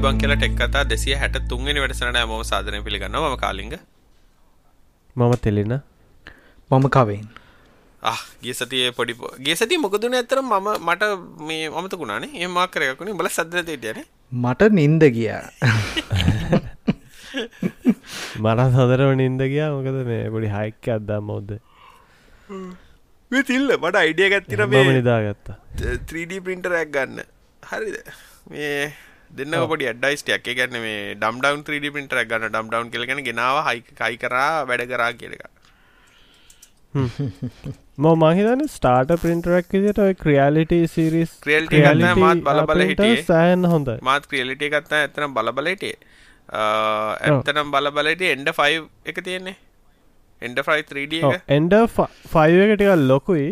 ආයිබං කියලා ටෙක් කතා දෙසිය හැට තුන්ගෙන වැඩසනට ඇමම සාධනය පිළිගන්න ම කාලිග. මම තෙලෙන. මම කවෙන්. ගිය සතිය පොඩි ගේ සති මොකදුන ඇතර මම මට මේ අමතකුණනේ ඒ මාකරයකුණ බල සද්ද යන මට නින්ද ගියා. මරත් හොදරව නින්ද ගියා. මොකද මේ පොඩි හයික්ක අදදා මොද්ද තිල්ල මට අයිඩිය ගත්තින මේ නිදාගත්තා. 3D පින්ටරයක් ගන්න. හරිද? මේ දෙන්න පොඩි අඩයිස්ටයක් ගැන්න මේ ඩම් ඩවන් 3D පින්ටරක් ගන්න ඩම් ඩවන් කෙලගෙන ගෙනාව හයි කයි කරා වැඩ කරා කියලක ම මහිතන ස්ටාට පින්ටරක් විදිට ඔය ක්‍රියාලිට සිරිස් ක්‍රියල්ට මාත් බලබල හිටිය. සෑන් හොඳ මාත් ක්‍රියලිට ගත්තා ඇතනම් බලබලටේ ඇත්තනම් බලබලට එන්ඩ ෆයි එක තියෙන්නේ. Ender five 3D Ender five එකටික ලොකුයි.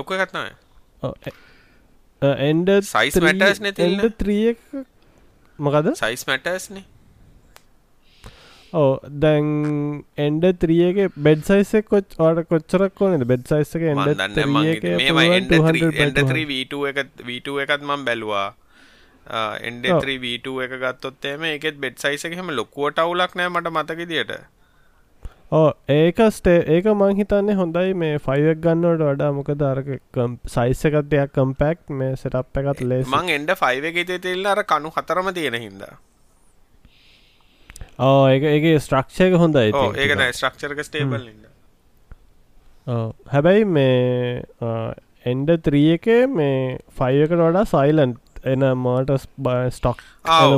ලොක කත්නය එන්ඩ සයිස් මැටස් නැතිල්න්න ත්‍රිය මොකද සයිස් මැටස්නේ ඕ දැන් එන්ඩ ත්‍රියක බෙඩ් සයිසක් කොච් වාට කොච්චරක් ඕනද? බෙඩ් එන්ඩ වීට එක වීට එකත් මම් බැලවා. එන්ඩ වීට එක ගත්තොත්තේම එකෙත් බෙඩ් සයිසක හෙම ලොකුවට අවුලක් නෑ මට මතක දිට ඕ ඒක ස්ටේ ඒක මං හිතන්නේ හොඳයි මේ ෆයිවක් ගන්නවට වඩා. මොක දරක සයිස්ස එකත් දෙයක් කම්පැක් මේ සටප් එකත් ලෙස්. මං එන්ඩ ෆයිව එක තෙල්ල අර කණු හතරම තියෙන හින්ද. ඕ ඒක ඒක ස්ට්‍රක්ෂයක හොඳයි ඒකන ස්ට්‍රක්චරක ස්ටේබල් හැබැයි මේ එන්ඩ ත්‍රිය එක මේ ෆයිකට වඩා සයිලන්් එන මෝටස් ස්ටොක්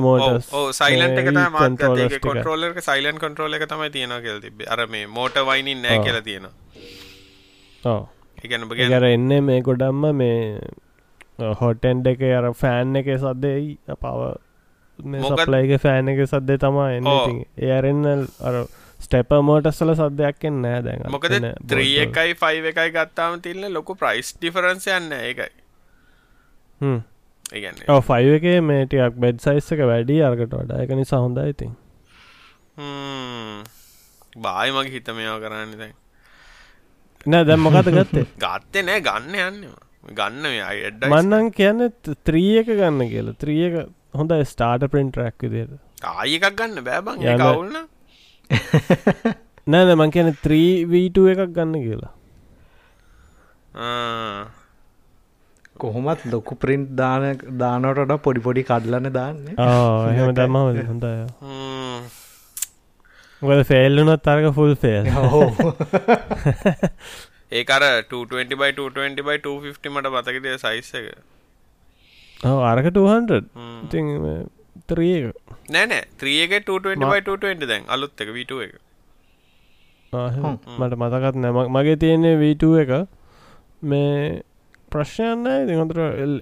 මෝට සයිලන්ට එක කොටරෝලක සයිලන් කොටරෝල එක තමයි තියෙන කෙල් තිබේ අර මේ මෝට වයිනින් නෑ කියල තියෙන ඒගර එන්නේ මේ ගොඩම්ම මේ හොටෙන්ඩ එක අර ෆෑන් එක සද්දෙයි පව සපලයික ෆෑන් එක සද්දේ තමා එන්න. ඒරෙන්න අර ස්ටප මෝටස්සල සද්‍යයක්ෙන් නෑ දැන් මොකද ත්‍රී එකයි ෆයි එකයි ගත්තාම තිල්න්න ලොකු ප්‍රයිස් ඩිෆරන්සය යන්න ඒකයි. ඒගන්න ෆයි එක මේටයක් බෙඩ් සයිස්සක වැඩි අර්කට වඩා. එක නිසා හොඳ ඉතින්. බායි මගේ හිත මේවා කරන්න දැන්. නෑ දැම් මොකත ගත්තේ? ගත්තේ නෑ ගන්න යන්න ගන්න අයිඩ මන්නන් කියන්න ත්‍රී එක ගන්න කියලා. ත්‍රී එක හොඳ ස්ටාට පින්ට රැක් විදියට. ආයකක් ගන්න බෑබං කවුල්න නෑද මං කියන 3v2 එකක් ගන්න කියලා කොහොමත් ලොකු ප්‍රින්ට් දාන දානට පොඩි පොඩි කඩලන්න දාන්න. එහෙම දම හොඳය. ගද ෆෙල්ලුනත් තරක ෆුල් ෆෙල් ඒකර 220 බයි 220 බයි 250 මට මතකද සයිස් එක. අරක 200 ඉති ත්‍රියක නෑනෑ ත්‍රියක 220 බයි 220 දැන්. අලුත් එක විට එක. මට මතකත් නැම මගේ තියෙන්නේ වීට එක. මේ ප්‍රශ්යන්න හොඳට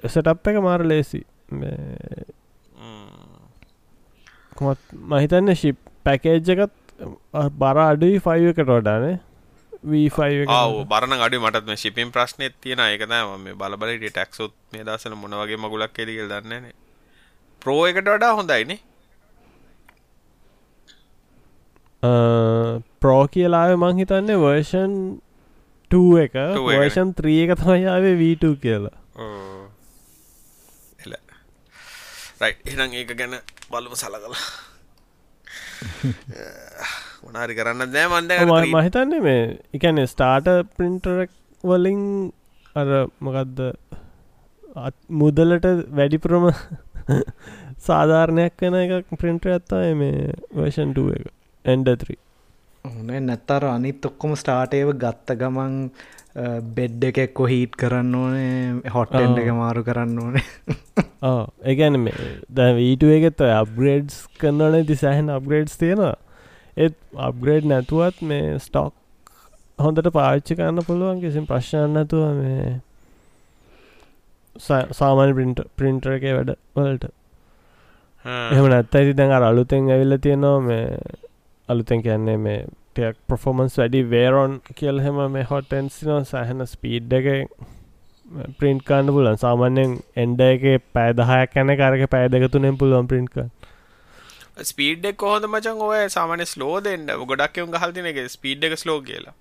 සටප් එක මාර ලේසි. කොමත් මහිතන්න ශිප් පැකේජ් එකත් බර අඩුයි ෆයි එකට වඩානේ බරන අඩි මටත් ශිපින් ප්‍රශ්නය තියෙන එකතම මේ බලබලට ටක්සුත් මේ දසන මොනවගේ මගුලක් කෙරිකල් දන්නන ප්‍රෝ එකට වඩා හොඳයිනේ ප්‍රෝ කියලාව මං හිතන්නේ වර්ෂන් 2 එක. වර්ෂන් 3 එක තමයියාවේ වීට කියලා. එල. රයි් එනම් ඒක ගැන බලම සල කලා මොනාරි කරන්න දෑ මන්ද මහිතන්නේ මේ එකන ස්ටාට පින්ටරක් වලින් අර මොකක්ද මුදලට වැඩිපුරම සාධාරණයක් වෙන එක පින්ටර ඇත්තා මේ වර්ෂන් 2 එක. එන්ඩ3 ඕනේ නැත්තර අනිත් ඔක්කොම ස්ටාටේව ගත්ත ගමන් බෙඩ් එකෙක් කොහීට් කරන්න ඕනේ හොට්ටෙන්ඩ එක මාරු කරන්න ඕනේ. ඒගැන ද වීට එකෙත් අප්ග්‍රේඩ්ස් කරන්නන දිසාහන් අප්ග්‍රේඩ්ස් තියෙනවා. ඒත් අප්ග්‍රේඩ් නැතුවත් මේ ස්ටොක් හොඳට පාච්චි කරන්න පුළුවන් කිසිම් ප්‍රශ්න නැතුව මේ සාමාන්‍ය පින්ට ප්‍රින්ටර එක වැඩ වලට. එහම නැත්ත ඇති දැන් අලුතෙන් ඇවිල්ල තියෙනවා මේ අලුතෙන් කියන්නේ මේ ටයක් ප්‍රෆෝමන්ස් වැඩි වේරොන් කියල් හෙම මේ හොටන්සින සහන ස්පීඩ් එක ප්‍රින්ට් කාන්න පුලන් සාමාන්‍යෙන් එන්ඩ එක පෑදහයක් කැන කරක පෑදක තුනෙන් පුළුවන් ප්‍රින්ට් ස්පීඩ් එක් කොහොද මචන්? ඔය සාමාන්‍ය ස්ලෝ දෙන්න. ගොඩක් එවුන් හල්තින එක ස්පීඩ් එක ස්ලෝ කියලා.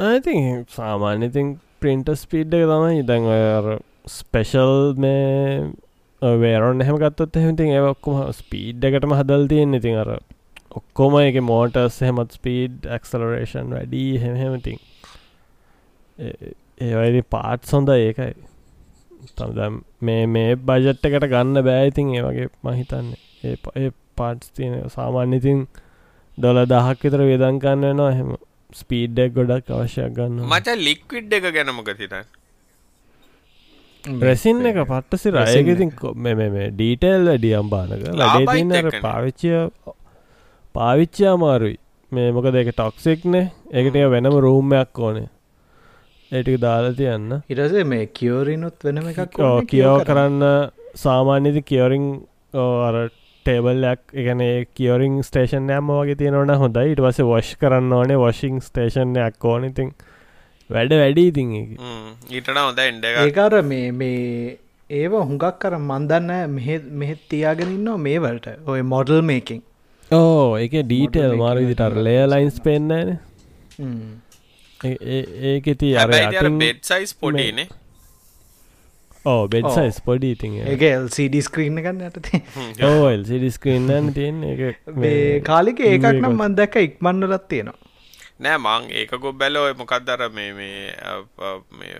ඇති සාමාන්‍යතින් ප්‍රින්ට ස්පීඩ් එක තමයි. ඉතන් ඔය ස්පෙෂල් මේ වේරොන් එහෙම ගත්තොත් එහෙමතින් ඒ ඔක්කොම ස්පීඩ් එකටම හදල් තියෙන ඉතින් අර ඔක්කොම එක මෝටර්ස් එහෙමත් ස්පීඩ් ඇක්සලරේෂන් වැඩී හෙමහෙමතින් ඒවයිදි පාට් සොඳ ඒකයි. තම මේ මේ බජට් එකට ගන්න බෑයිතින් ඒ වගේ මහිතන්නේ ඒ පාට්ස් තියෙන සාමාන්‍යතින් ඩොල දහක් විතර වේදංකන්න නවා එහෙම ස්පීඩ්ඩක් ගොඩක් අවශ්‍යයක් ගන්න මච ලික්විඩ් එක ගැනමක තිතන් රැසින් එක පට්ටසි රයගෙතින් මේ ඩීටෙල් වැඩිය අම්බානක ලඩේතින්නර පාවිච්චය පාවිච්චය අමාරුයි. මේ මොක දෙක ටොක්සික්නේ ඒකට වෙනම රූම්මයක් ඕනේ. ඒටික දාලා තියන්න. ඉරසේ මේ කියෝරිනුත් වෙනම එකක් කියෝ කරන්න. සාමාන්‍යති කියෝරිං අර ටේබල්ලයක් එකන කියෝරිං ස්ටේෂන් යම වගේ තියෙනවන හොඳයි. ඉට වස වොෂ් කරන්න ඕනේ වොෂිං ස්ටේෂන්යක් ඕනඉතින් වැඩ වැඩි ඉතින් ඊටන හොඳ එන්ඩ ඒකාර මේ මේ ඒව හුඟක් කර මන්දන්න මෙහෙත් තියාගෙනන්න මේ වලට ඔය මොඩල් මේකින් ඕ එක ඩීටල් මාර විදිටර් ලේ ලයින්ස් පෙන්න්නන ඒක ති අර බෙඩ් සයිස් පොඩිනේ ඕ බෙඩ් සයිස් පොඩි ඉතින් ඒක. එල්සිඩ ස්ක්‍රීන්න ගන්න ඇත ඕ එල්සිඩ ස්ක්‍රීන්න තියෙන් ඒ කාලික ඒකක් නම් මන්දැක ඉක්මන්නලත් තියෙනවා. නෑ මං ඒකකො බැලෝය මොකක්දර මේ මේ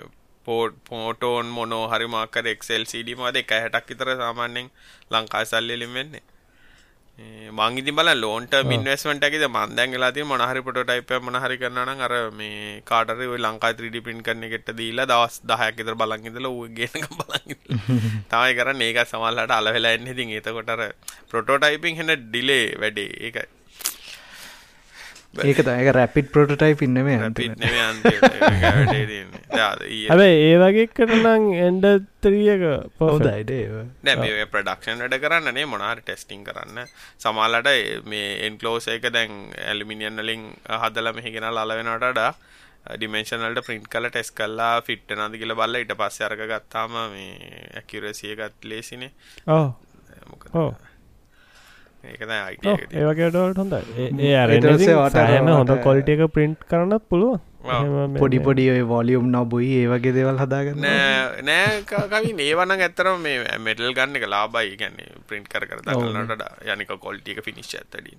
පෝට් පෝටෝන් මොනෝ හරිමාකර එක්සෙල් සිඩි මද එක හැටක් විතර සාමාන්‍යෙන් ලංකා සල්ලිලින් වෙන්නේ මංගිති බල ලෝන්ට මින්වස්මට ඇකිද මන්දැන් ගලාති මොනහරි පොටයිප මොනහරි කරන්න අර මේ කාටර ලංකා 3ඩි පින් කරන එකට දීලා දවස් දහයක් ඉතර බලංගිදල ගෙන බලංගි තමයි කරන්න. ඒක සමල්ලට අලවෙලා එන්න. ඉතින් ඒතකොටර ප්‍රොටෝටයිපින් හෙන ඩිලේ වැඩේ. ඒකයි ඒක තයක රැපිට් ප්‍රොටටයි පින්නම හැබ ඒ වගේ කරනම් එන්ඩ ත්‍රියක පොදයිට නැ ප්‍රඩක්ෂන් වැඩ කරන්නනේ මොනාර ටෙස්ටිං කරන්න. සමාලට මේ එන්කලෝස එක දැන් ඇලිමිනියන් වලින් හදල මෙහිගෙන ලලවෙනටඩා ඩිමේශනල්ට ප්‍රින්ට් කල ටෙස් කල්ලා ෆිට්ට නද කියල බල්ල ඉට පස්ස අරක ගත්තාම මේ ඇකිරසියගත් ලේසිනේ. ඕ ඒකද ඒවගේටවලට හොඳ ඒ අරන්න හොඳ කොල්ට එක ප්‍රින්ට් කරන්න පුළුව පොඩි පොඩි ඔය වොලියුම් නොබුයි ඒවගේ දෙවල් හදාගන්න. නෑ කවි ඒවන ඇතරම මේ මෙටල් ගන්න එක ලාබයි ගැන්නේ ප්‍රින්ට් කර කර දන්නට යනික කොල්ටික ෆිනිශ් ඇතඩින්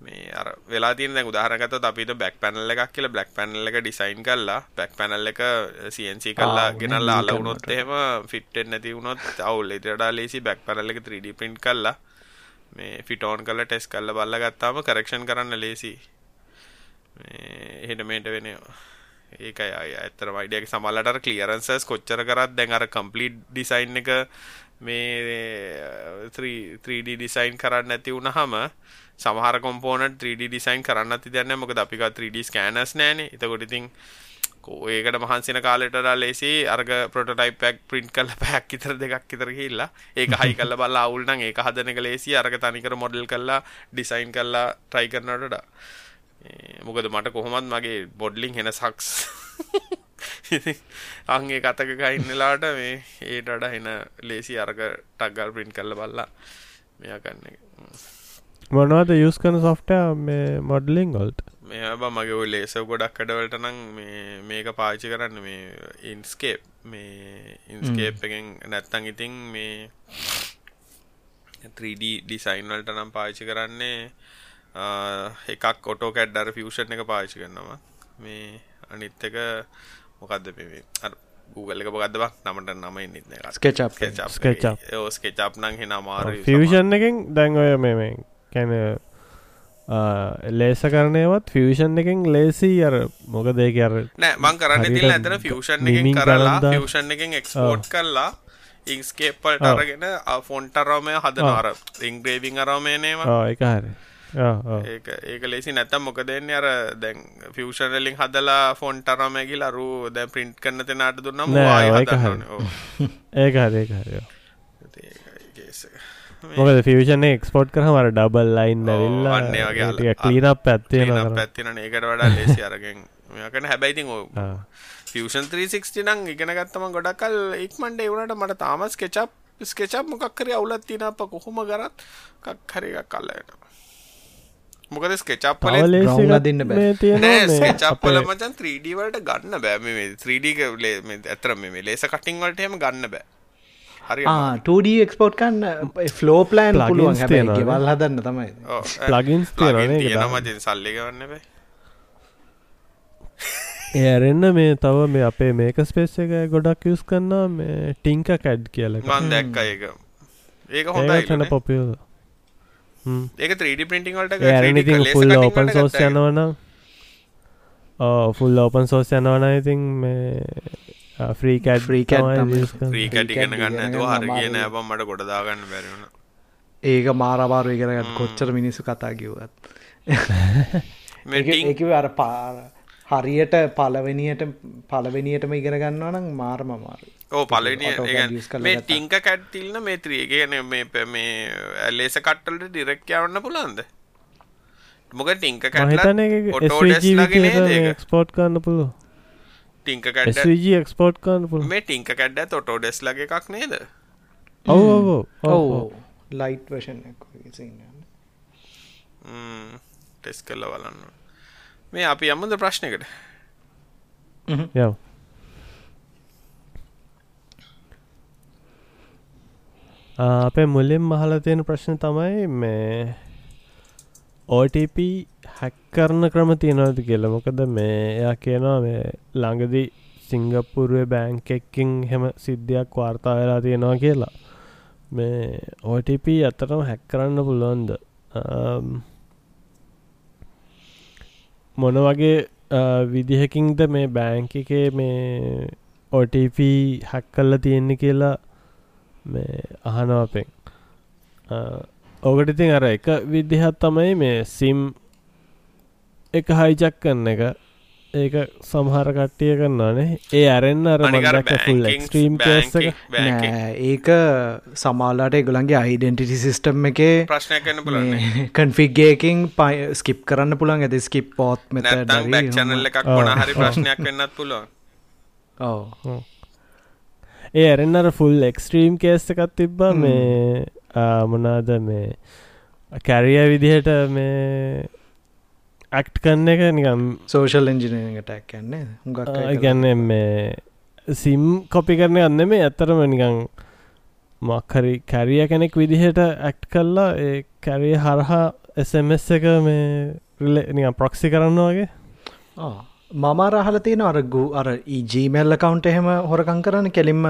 මේ අර වෙලා තින උදාහරගත අපිට බැක් පැනල්ල එකක් කියල බ්ලක් පැනල්ල එක ඩිසයින් කල්ලා බැක් පැනල් එක සියන්සි කල්ලා ගෙනල්ලා අල වුණොත් එහෙම ෆිට්ටෙන් නැති වුණොත් අවුල්. ඉටඩා ලේසි බැක් පැනල්ල එක 3D පින්ට් කල්ලා මේ ෆිටෝන් කල ටෙස් කල්ල බල්ල ගත්තාම කරක්ෂන් කරන්න ලේසි එහෙට මේට වෙනවා ඒකයි ඇතර වයිඩියක සමල්ලට කලියරන්සස් කොච්චර කරත් දැන් අර කම්පලිට් ඩිසයින් එක මේ 3D ඩිසයින් කරන්න ඇති වුණ හම සමහර කොම්පෝනට 3D ඩිසයින් කරන්න ඇති දැන්න මොකද අපික 3D ස්කෑනස් නෑන එතකොටිතින් ඒකට මහන්සින කාලෙටලා ලේසි අර්ග පොටටයිපක් ප්‍රින්ට් කල්ල පැක් ඉතර දෙකක් ඉතර හිල්ලා ඒක හයි කල්ල බල්ලා අවුල්නං ඒක හදන එක ලේසි අර්ග තනිකර මොඩල් කල්ලා ඩිසයින් කල්ලා ට්‍රයි කරනටඩා මොකද මට කොහොමත් මගේ බොඩ්ලිං හෙන සක්ස් අන්ගේ කතක කයින්නලාට මේ ඒටඩ හෙන ලේසි අර්ග ටක්ගල් ප්‍රින්ට් කල්ල බල්ලා මෙයා කන්න මොනවද යස් කන සොෆ්ට මේ මොඩලිං ගොල්ට මේ බ මගේ ඔය ලේසර් ගොඩක් කඩවලට නම් මේක පාවිච්චි කරන්න මේ ඉන්ස්කේප් මේ ඉන්ස්කේප් එකෙන් නැත්තං ඉතින් මේ 3D ඩිසයින් වලට නම් පාවිච්චි කරන්නේ එකක් ඔටෝ කැඩ්ඩර ෆියෂන් එක පාවිච්චි කරනවා. මේ අනිත් එක මොකක්ද මේ Google එක බක් නමට නම ඉන්න ස්කෙච් ස්කෙච් නම් හෙන අමාරු ෆියෂන් එකෙන් දැන් ඔය මේ කැන ලේස කරනයවත් ෆියෂන් එකෙන් ලේසි අර මොක දෙක අර නෑ මං කරන්න තිල් ඇතන ෆියෂන් එකෙන් කරලා ෆියෂන් එකෙන් එක්ස්පෝට් කරලා ඉංස්කේප්පල්ට අරගෙන ෆොන්ටරෝමය හදනර ඉංග්‍රේවිං අරමයනේවා එක හරි. ඒක ඒක ලෙසි නැතම් මොක දෙන්න අර දැන් ෆියෂනලින් හදලා ෆොන්ටරමැගි ලරු දැ පින්ට් කරන්න තෙනට දුන්නම ඒක හරි ඒක හරිෝ මොකද ෆිවිෂන එක්ස්පෝට් කරහමර ඩබල් ලයින් ඇවිල්ලා කලීන පැත්තින පැත්තින ඒකට වඩා ලේසි අරගෙන්. මෙකන හැබැයිතින් ෆියෂන් 360 නං ඉගෙන ගත්තම ගොඩක්කල් ඉක්මන්ඩ එවුණට මට තාමස් කෙචප් ස්කෙචප් මොකක්කර අවුලත් තින අප කොහොම කරත් කක් හරික් කල්ලට මොකද ස්කෙචප් දෙන්න ස්කෙචප්පල මචන් 3D වලට ගන්න බෑ. මේ 3D ඇතර මේ ලේස කටිං වලට එම ගන්න බෑ 2D එක්ස්පෝට් කන්න ෆලෝ පලෑන් පුළුවන්. හැබැයි. ගෙවල් හදන්න තමයි. ඒක තියෙන දාන්න. මතින් සල්ලි ගවන්න බෑ ඒ ඇරෙන්න්න මේ තව මේ අපේ මේක ස්පේස් එක ගොඩක් යස් කන්නා මේ ටිංක කැඩ් කියල දැක්ක ඒක. ඒක හොඳ පොපියෝද ඒක 3D පින්ටිං වලට ෆුල් ඕපන් සෝස් යනවන ෆුල් ඕපන් සෝස් යනවන ඉතින් මේ ෆ්‍රී කැඩ් Free CAD තමයි. ්‍රී කැටිගෙන Free CAD ගන්න ගන්න හරි කියන අමාරුයි. ඇබම් මට ගොඩදාගන්න බැරිවුණ ඒක මාරබාරු ඉගෙනගත් කොච්චර මිනිස්සු කතා කිව්වත්. මෙටිං ඒක අර පාර හරියට පලවෙනියට පලවෙනියටම ඉගෙන ගන්නවා නම් මාර්ම මාරු ඕ පලනි AutoCAD use කරලා මේ. ටිංක කැට්තිල්න මේ ත්‍රියගෙන මේ මේ ඇල්ලේස කට්ටලට ඩිරෙක් යවන්න පුළන්ද මොක ටිංක ඔටෝඩස් ලගේ එක්ස්පෝට් කන්න පුළුව ටිංක කැඩ එක්ස්පෝට් කන්න මේ ටිංක කැඩ්ඩ තොටෝඩෙස් ලගේ එකක් නේද? ඔව ඔව ඔව. ලයිට් වර්ෂන් ටෙස් කල්ල බලන්න. මේ අපි අම්මද ප්‍රශ්නකට? යව අපේ මුලින් මහල තියෙන ප්‍රශ්න තමයි මේ OTP හැක් කරන ක්‍රම තියෙනවද කියලා. මොකද මේ එයා කියනවා මේ ළඟදි සිංගප්පුරුවේ බෑංක එක්කින් හෙම සිද්ධියක් වාර්තා වෙලා තියෙනවා කියලා. මේ OTP අතරම හැක් කරන්න පුළුවන්ද? අම්, මොන වගේ අ, විදිහකින්ද මේ බෑංක එකේ මේ OTP හැක් කල්ල තියෙන්නේ කියලා මේ අහනවපෙන් ඕකට ඉතින් අර එක විදිහත් තමයි මේ සිම් එක හයිජක් කන්න එක. ඒක සමහර කට්ටිය කරන්නනේ ඒ ඇරෙන්න්න අර අනිකර මදක ෆුල් එක්ස්ට්‍රීම් කේස එක නෑ ඒක සමාලාට එගොලන්ගේ අයිඩෙන්ටිටි සිිස්ටම් එකේ ප්‍රශ්නයක් කන්න පුලන්න කන්ෆිගේකින් පයි ස්කිප් කරන්න පුළන් ඇද ස්කිප් පෝත් මෙත නැත්තම් බැක් චැනල් එකක් හරි ප්‍රශ්නයක් වෙන්නත් පුළුවන්. ඕ ඒ ඇරෙන්න්න අර ෆුල් එක්ස්ට්‍රීම් කේස් එකත් තිබ්බා. මේ මොනාද මේ කැරිය විදිහට මේ ඇක්ට් කන්න එක නිකම් සෝෂල් එන්ජිනීට ටැක් කන්නේ හුඟක් ගැන්න මේ සිම් කොපි කරන ගන්න මේ ඇත්තරම නිකං මක්හරි කැරිය කෙනෙක් විදිහට ඇක්ට් කල්ලා ඒ කැරිය හරහා එසමස් එක මේ නිකම් ප්‍රොක්සි කරන්න වගේ. මම රහල තියෙන අරගු අර ජීමල්ල කවුන්ට එහෙම හොරකං කරන්න කෙලින්ම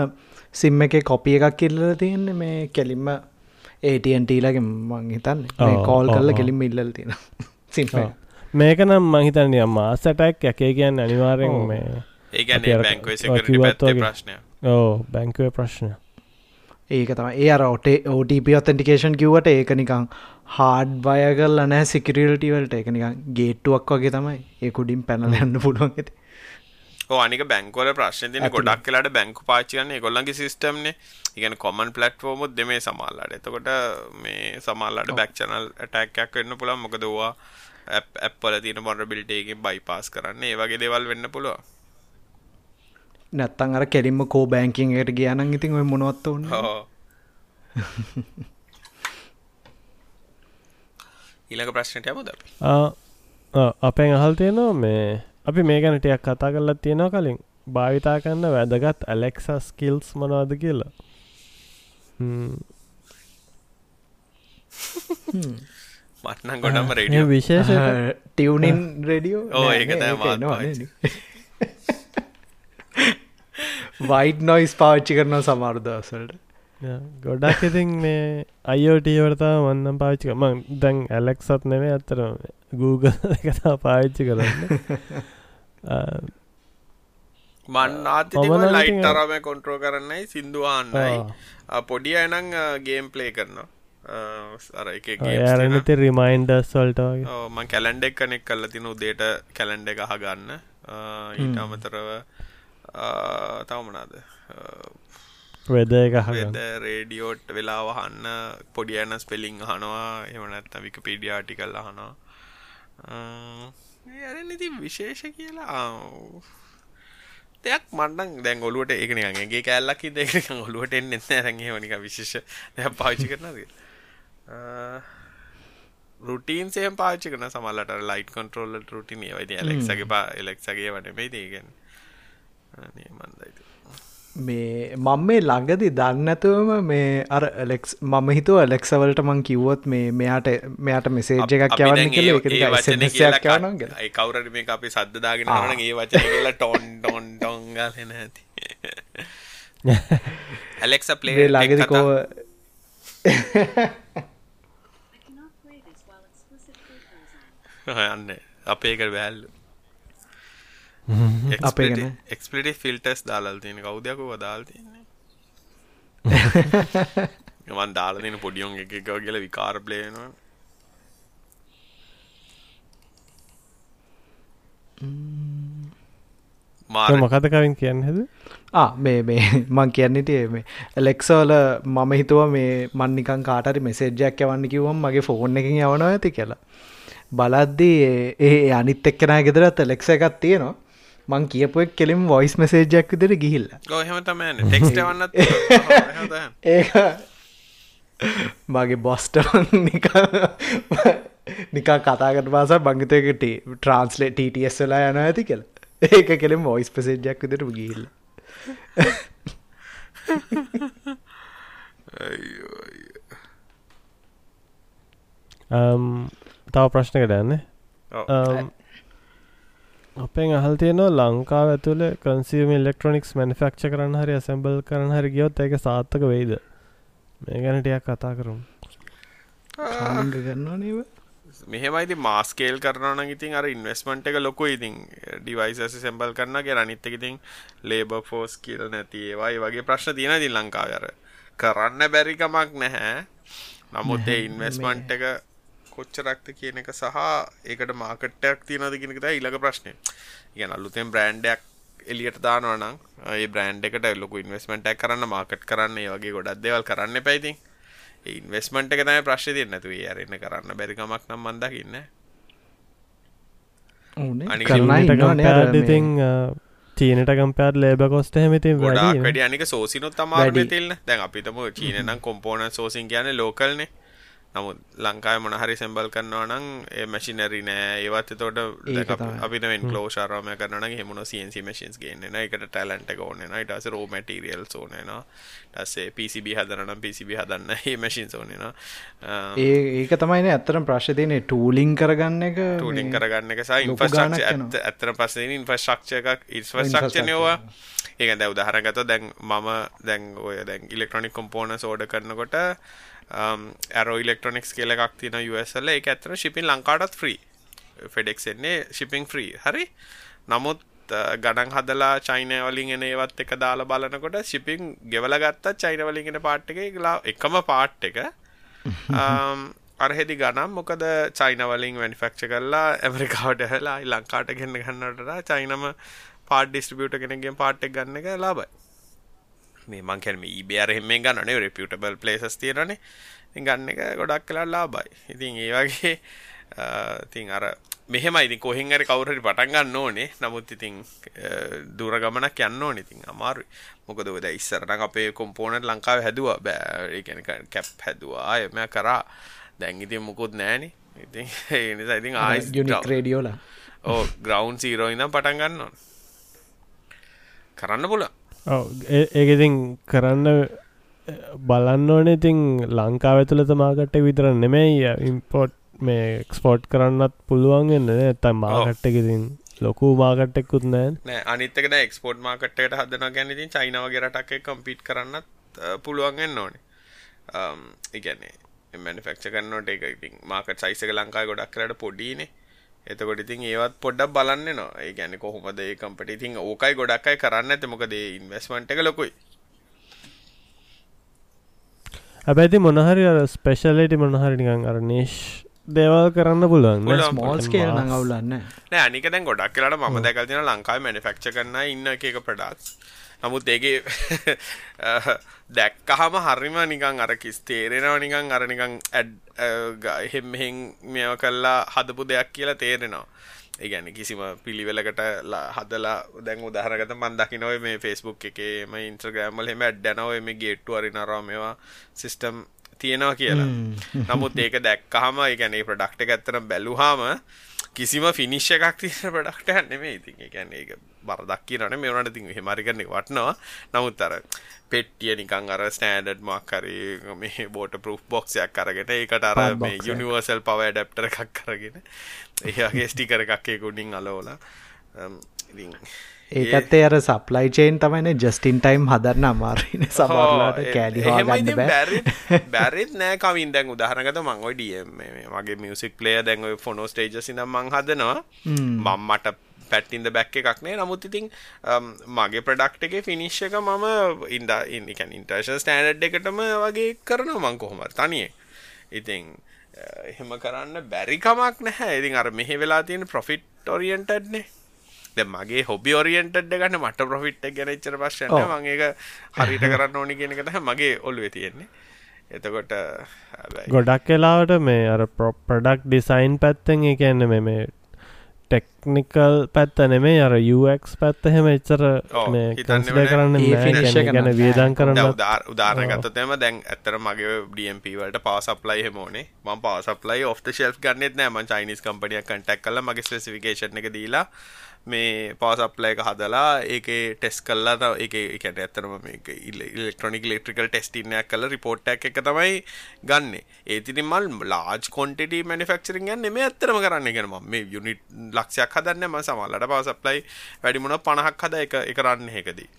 සිම් එක කොපිය එකක් කිල්ල තියෙන්නේ මේ කෙලින්ම ඒටන්ටීලගේ මං හිතන්න. කෝල් කල්ල. කෙලින්ම ඉල්ල තියෙන සිම් ඔව්. මේක නම් මහිතනිය මාසටැක් එකේ කියන්න අනිවාරෙන්. මේ ඒ බැංකුව. ප්‍රශ්නය. ඕ බැංකුවේ ප්‍රශ්න ඒක තම ඒ අර ඔට OTP ඔතෙන්ටිකේෂන් කිවට ඒක නිකං හාඩ් බයගල් නෑ සිකරටවලට එක නිකං ගේට්ටුවක් වගේ තමයි. ඒ කුඩින් පැනල යන්න පුළුවන් ඇති අනික බැංකෝල ප්‍රශ්න තින ගොඩක් කලාට බැංකු පාචිකන්න ගොල්ලන්ගේ සිස්ටම්න ඉගන කොමන් පලට්ෆෝමුත් දෙමේ සමල්ලාට. එතකොට මේ සමල්ලාට බැක් චනල් ටැක්යක් වෙන්න පුළන් මොකදවා ඇප්පල තින මොරබිල්ටේකින් බයිපාස් කරන්න. ඒ වගේ දෙවල් වෙන්න පුළුව නැත්තන් අර කෙලින්ම කෝ බෑංකින් එයට ගියනන් ඉතින් ඔය මොනොත්ත වන්න ඊළඟ ප්‍රශ්නට යමුද අපි? අපෙන් අහල් තියෙනවා මේ අපි මේ ගැනටයක් කතා කරලත් තියෙනවා කලින්. භාවිතා කන්න වැදගත් ඇලෙක්ස ස්කිල්ස් මනවාද කියලා හ්ම්. මත්නම් ගොඩම රඩිය. විශේෂ ටියවනින් රඩියෝ? ඔව්, ඒක වයිට් නොයිස් පාච්චි කරන සමාර්දවසලට ගොඩක් ඉතින් මේ අයෝටීවරතා වන්නම් පාච්චික මං දැන් ඇලෙක්සත් නෙවේ අත්තර Google කතා පාවිච්චි කරන්න. මන් ආතික මම නම් ලයිට් තරම කොන්ට්‍රෝ කරන්නයි සිින්දුවාන්නයි පොඩි අයනං ගේම් පලේ කරනවා යාරනති රිමයින්ඩස් වල්ට වගේ. මං කැලන්ඩෙක් කනෙක් කල්ල තින උදේට කැලන්ඩ එක අහගන්න. ඊට අමතරව තවමනාද වෙද එක වෙද හගන්න රේඩියෝට් වෙලා වහන්න පොඩි අයන ස්පෙලිං හනවා එමනත් වික පිඩියාටිකල් අහනවා. යරන ඉති විශේෂ කියලා දෙයක් මන්නන් දැන් ඔලුවට ඒකනගේ කැල්ලක් දෙක ඔලුවට එන්න එන්න රැගේ වනික විශේෂ පාචි කරනද රුටීන් සේම් පාචි කරන සමල්ලට ලයිට් කොන්ටරෝල්ල රුටින වයිද එලෙක්සගේ පා එලෙක්සගේ වන මේ දේගෙන් මන්දයිතු මේ මං මේ ළඟදි දන්නඇතුවම මේ අර ලෙක්ස් මම හිතුව ලෙක්සවලට මං කිව්වොත් මේ මෙයාට මෙයාට මෙසේජ් එකක් යවන්න කවුරට මේ අපි සද්දදාගෙන රන ඒ වචන කියලා ටොන් ටොන් ටොන්ගලෙන ඇති ඇලෙක්ස පලේ ළඟදිකෝ යන්න අපේක වැල්ලු අපේ ගැන. එක්ස්පිටි ෆිල්ටස් දාලල් තියෙන. කවුදයක වදාල් තියන්නේ? මන් දාලා තින පොඩියොන් එක එක කියල විකාර ප්ලේනවා මාර මොකද කවින් කියන්න හෙද මේ මේ මං කියන්නට මේ ලෙක්සෝල මම හිතුව මේ මන්නිකන් කාටරි මෙසේජ්ජයක් යවන්න කිවම් මගේ ෆෝන් එකින් යවනවා ඇති කියලා බලද්දී ඒ අනිත් එක්කෙන ගෙදරත් ලෙක්ස එකක් තියෙනවා. මං කියපුක් කෙලින් වොයිස් මෙසේජ්ජක් විදිර ගිහිල්ල. ඒ මගේ බොස්ටවන් නිකා කතාකට පාස බංගතයකට ට්‍රන්ස්ලේ ටස් වෙලා යන ඇති කියල. ඒක කෙලෙම වොයිස් පසේජ්ජක් විදිර ගිහිල්ල තව ප්‍රශ්නකට යන්න අපෙන් අහල් තියෙනවා ලංකාව ඇතුළ කන්සිම ඉලෙක්ට්‍රොනික්ස් මනිෆක්ෂ කරන්න හරි ඇසැම්බල් කරන හරි ගියොත් ඒක සාත්තක වෙයිද? මේ ගැනටයක් කතා කරුම්. කරනවා නව මෙහෙමයිති මාස්කේල් කරන ඉතින් අර ඉන්වස්මන්ට් එක ලොකු ඉතින් ඩිවයිස සැම්බල් කරන්නගේ රනිත්තක ඉතින් ලේබ ෆෝස් කියල් නැති ඒවායි වගේ ප්‍රශ්න තියෙන ති ලංකාව අර. කරන්න බැරිකමක් නැහැ. නමුත් ඒ ඉන්වස්මන්ට් එක කොච්චරක්ත කියන එක සහ ඒකට මාකට්ටයක් තියෙනද කෙනෙක ඉලක ප්‍රශ්නය ගැන අලුතෙන් බ්‍රන්්ඩයක් එලියට දානවනම් ඒ බ්‍රන්් එකට ලොක ඉන්වස්මට කරන්න මාකට් කරන්න වගේ ගොඩක් දෙවල් කරන්න පැයිති ඉන්වස්මට එක තයි ප්‍රශ්ය තිය නැතු අරන්න කරන්න බැරිකමක් නම් මන්දකින්න ඉතින් චීනට කම්පයාත් ලේබ කොස්ට හැමති වැඩ අනික සෝසිනුත් තමාර තිල්න්න දැන් අපිතම චීනනම් කොම්පෝන සෝසින් කියන ලෝකල්නේ නමුත් ලංකාය මොනහරි සැම්බල් කරනවා නම් ඒ මැසිනරි නෑ. ඒවත් තොට අපිට කලෝෂාරම කරන හෙමුණ සන්සි මශන්ස් ගන්න එකට ටැලන්ට ඕන ටස රෝ මටරියල් ඕනන ටස්සේ පිසිබ හදරනම් පිසිබි හදන්න ඒ මැසින් ඕනන ඒ ඒක තමයින ඇත්තරම් ප්‍රශ්තියන ටූලිං කරගන්න එක ටූලිං කරගන්න එක සහ ඉන්ෆස්ක්ෂ ඇත්තර පස්සේ ඉන්ෆස්ක්ෂ එකක් ඉස්වස්ක්ෂනයවා ඒක දැ උදාහරගත දැන් මම දැන් ඔය දැන් ඉලෙක්ට්‍රොනික් කොම්පෝන සෝඩ කරනකොට ඇරෝ ඉලෙක්ට්‍රොනික්ස් කියල එකක් තින USල එක. ඇත්තන ශිපින් ලංකාටත් ෆ්‍රී ෆෙඩෙක් එන්නේ ශිපිං ෆ්‍රී හරි? නමුත් uh, ගඩන් හදලා චයිනය වලින් එන ඒවත් එක දාලා බලනකොට ශිපිං ගෙවල ගත්තා චයින වලින්ගෙන පාට් එක ලා එකම පාට් එක. Um, අරහෙදි ගනම් මොකද චයින වලින් වැනිෆක්ෂ කරලා ඇමරිකාවට හලා ලංකාට ගන්න ගන්නට චයිනම පාඩ් ඩිස්ට්‍රිබියුට කෙනගෙන් පාට්ටක් ගන්න එක ලාබයි මේ මං කියන්නේ eBay අර හැමෙන් ගන්නනේ reputable places තියෙනනේ ගන්න එක ගොඩක් කළා ලාභයි. ඉතින් ඒ වගේ ඉතින් අර මෙහෙමයි. ඉතින් කොහෙන් හරි කවුරු හරි පටන් ගන්න ඕනේ. නමුත් ඉතින් දුර ගමනක් යන්න ඕනේ. ඉතින් අමාරුයි. මොකද ඔය දැන් ඉස්සර නම් අපේ කොම්පෝනන්ට් ලංකාවේ හැදුවා. බෑ. ඒ කියන්නේ කැප් හැදුවා. එම කරා. ඉතින් මුකුත් නැහනේ. ඉතින් ඒ නිසා ඉතින් ආයිස් රේඩියෝලා ඕ ග්‍රවුන්ඩ් සීරෝ ඉඳන් පටන් ගන්න ඕන. කරන්න පුළුවන් ඒකඉතින් කරන්න බලන්න ඕන. ඉතින් ලංකාව ඇතුළත මාකට්ට විතර නෙමෙයි ඉම්පෝට් මේ එක්ස්පෝට් කරන්නත් පුළුවන්ගන්න ඇතයි මාකට්ටකිතින් ලොකු මාකට්ටෙක්කුත් නෑ. නෑ අනිතක එක්ස්පෝට් මාකට්ට හදන ගැනතින් චයිනාවගේ රටක් කම්පිට් කරන්නත් පුළුවන්ගෙන් ඕනේ. ඉගැන්නේ මනිෆක්ෂ කන්නට එක ඉතින් මාකට සයිසක ලංකායි ගොඩක් කරට පොඩිනේ එතකොට ඉතින් ඒවත් පොඩ්ඩක් බලන්න නවා ඒ කියන්නේ කොහොමද ඒ කම්පිටි ඉතින් ඕකයි ගොඩක් අය කරන්න ඇති මොකද ඒ ඉන්වෙස්ට්මන්ට් එක ලොකුයි. හැබැයි මොනහරි අර ස්පෙෂලිටි මොනහරි නිකන් අර නිෂ් දේවල් කරන්න පුළුවන් ස්මෝල්ස් කියල නඟවුලන්න නෑ අනික දැන් ගොඩක් කියලාට මම දැකල් තියෙන ලංකාවේ මැනුෆැක්චර් කරන ඉන්න එක එක ප්‍රොඩක්ට්ස් නමුත් ඒගේ දැක්කහම හරිම නිකං අර කිස් තේරෙනවා නිකං අර නිකං ඇඩ් එහෙම් මෙහෙන් මෙව කල්ලා හදපු දෙයක් කියලා තේරෙනවා. ඒගැන කිසිම පිළිවෙලකට හදලා දැන් උදාහරගත මන් දකිනොය මේ ෆෙස්බුක් එකේ ම ඉන්ස්්‍රගෑම්මල් හෙම ඇඩ්ඩනව එම ගේට්ටු අරිනරා මේවා සිිස්ටම් තියෙනවා කියලා. නමුත් ඒක දැක්කහම ඒගැනේ ප්‍රඩක්ට ඇත්තරම් බැලුහාම කිසිම ෆිනිශ්ෂ එකක් තියන ප්‍රඩක්ට නෙමේ ඉතින්. ගැන ඒක බරදක් කියනවනේ මේ වුණාට ඉතින් එහෙම හරි කරන එක වටනවා. නමුත් අර පෙට්ටිය නිකන් අර ස්ටෑන්ඩඩ් මොකක් හරි මේ වෝටර් ප්‍රූෆ් බොක්ස් එකක් අරගෙන ඒකට අර මේ යුනිවර්සල් පවර් ඇඩැප්ටර් එකක් අරගෙන ඒ වගේ ස්ටිකර් එකක් ඒක උඩින් අලවලා ඉතින් ඒකත්තේ අර සප්ලයි චේන් තමයින ජස්ටින් ටයිම් හදරන්න අමාරන සබරලාට කෑඩි ගන්න බැරිත් නෑ කවින්. දැන් උදාහරනගත මං ඔයි ඩියම් මගේ මියසික් ලේ දැන් ෆොනෝ ස්ටේජ සිනම් මං හදනවා. මම්මට පැට්ටින්ද බැක් එකක්නේ නමුත් ඉතින් මගේ ප්‍රඩක්් එක ෆිනිශ් එක මම ඉන්ද ඉන්නිකැන් ඉන්ටර්ශ ස්ටෑනඩ් එකටම වගේ කරන මං කොහොම තනිය ඉතින් එහෙම කරන්න බැරිකමක් නැහැ. ඉතින් අර මෙහෙ වෙලා තියෙන ප්‍රොෆිට් ඔරියන්ටඩ්නේ මගේ හොබි ඔරියන්ටඩ් ගන්න මට ප්‍රොෆිට් ගැන නැහැ. මම ඒක හරියට කරන්න ඕනි කියන තමයි මගේ ඔළුවේ තියෙන්නේ. එතකොට ගොඩක් වෙලාවට මේ අර ප්‍රොඩක්ට් ඩිසයින් පැත්තෙන් මේ මේ ටෙක්නිකල් පැත්ත නෙමේ අර UX පැත්ත එහෙම එච්චර කන්සිඩර් කරන්න ගැන වියදම් කරන්න උදාහරණ ගත්තොත් එහෙම දැන් ඇත්තට මගේ DMP වලට පවර් සප්ලයි එහෙම ඕනේ. මම power supply off the shelf ගන්නෙත් නෑ. මම චයිනීස් කම්පැනියක් කන්ටැක්ට් කරලා මගේ ස්පෙસિෆිකේෂන් එක දීලා මේ පවසප්ලය එක හදලා ඒක ටෙස් කල්ලා එක එකට ඇතරම ඉලෙක්ට්‍රොනික ලෙක්ට්‍රිකල් ටෙස්ටිනයක් කල රිපෝට්ටක් එක තමයි ගන්න. ඒතිරි මල් ලාජ් කොන්ටට මනිෆක්චරින් ගන්න මේ ඇත්තරම කරන්න. ගෙන මේ යුනිට් ලක්ෂයක් හදන්න ම සමල්ලට පවසප්ලයි වැඩිමුණ පණහක් හද එක කරන්න එකදී.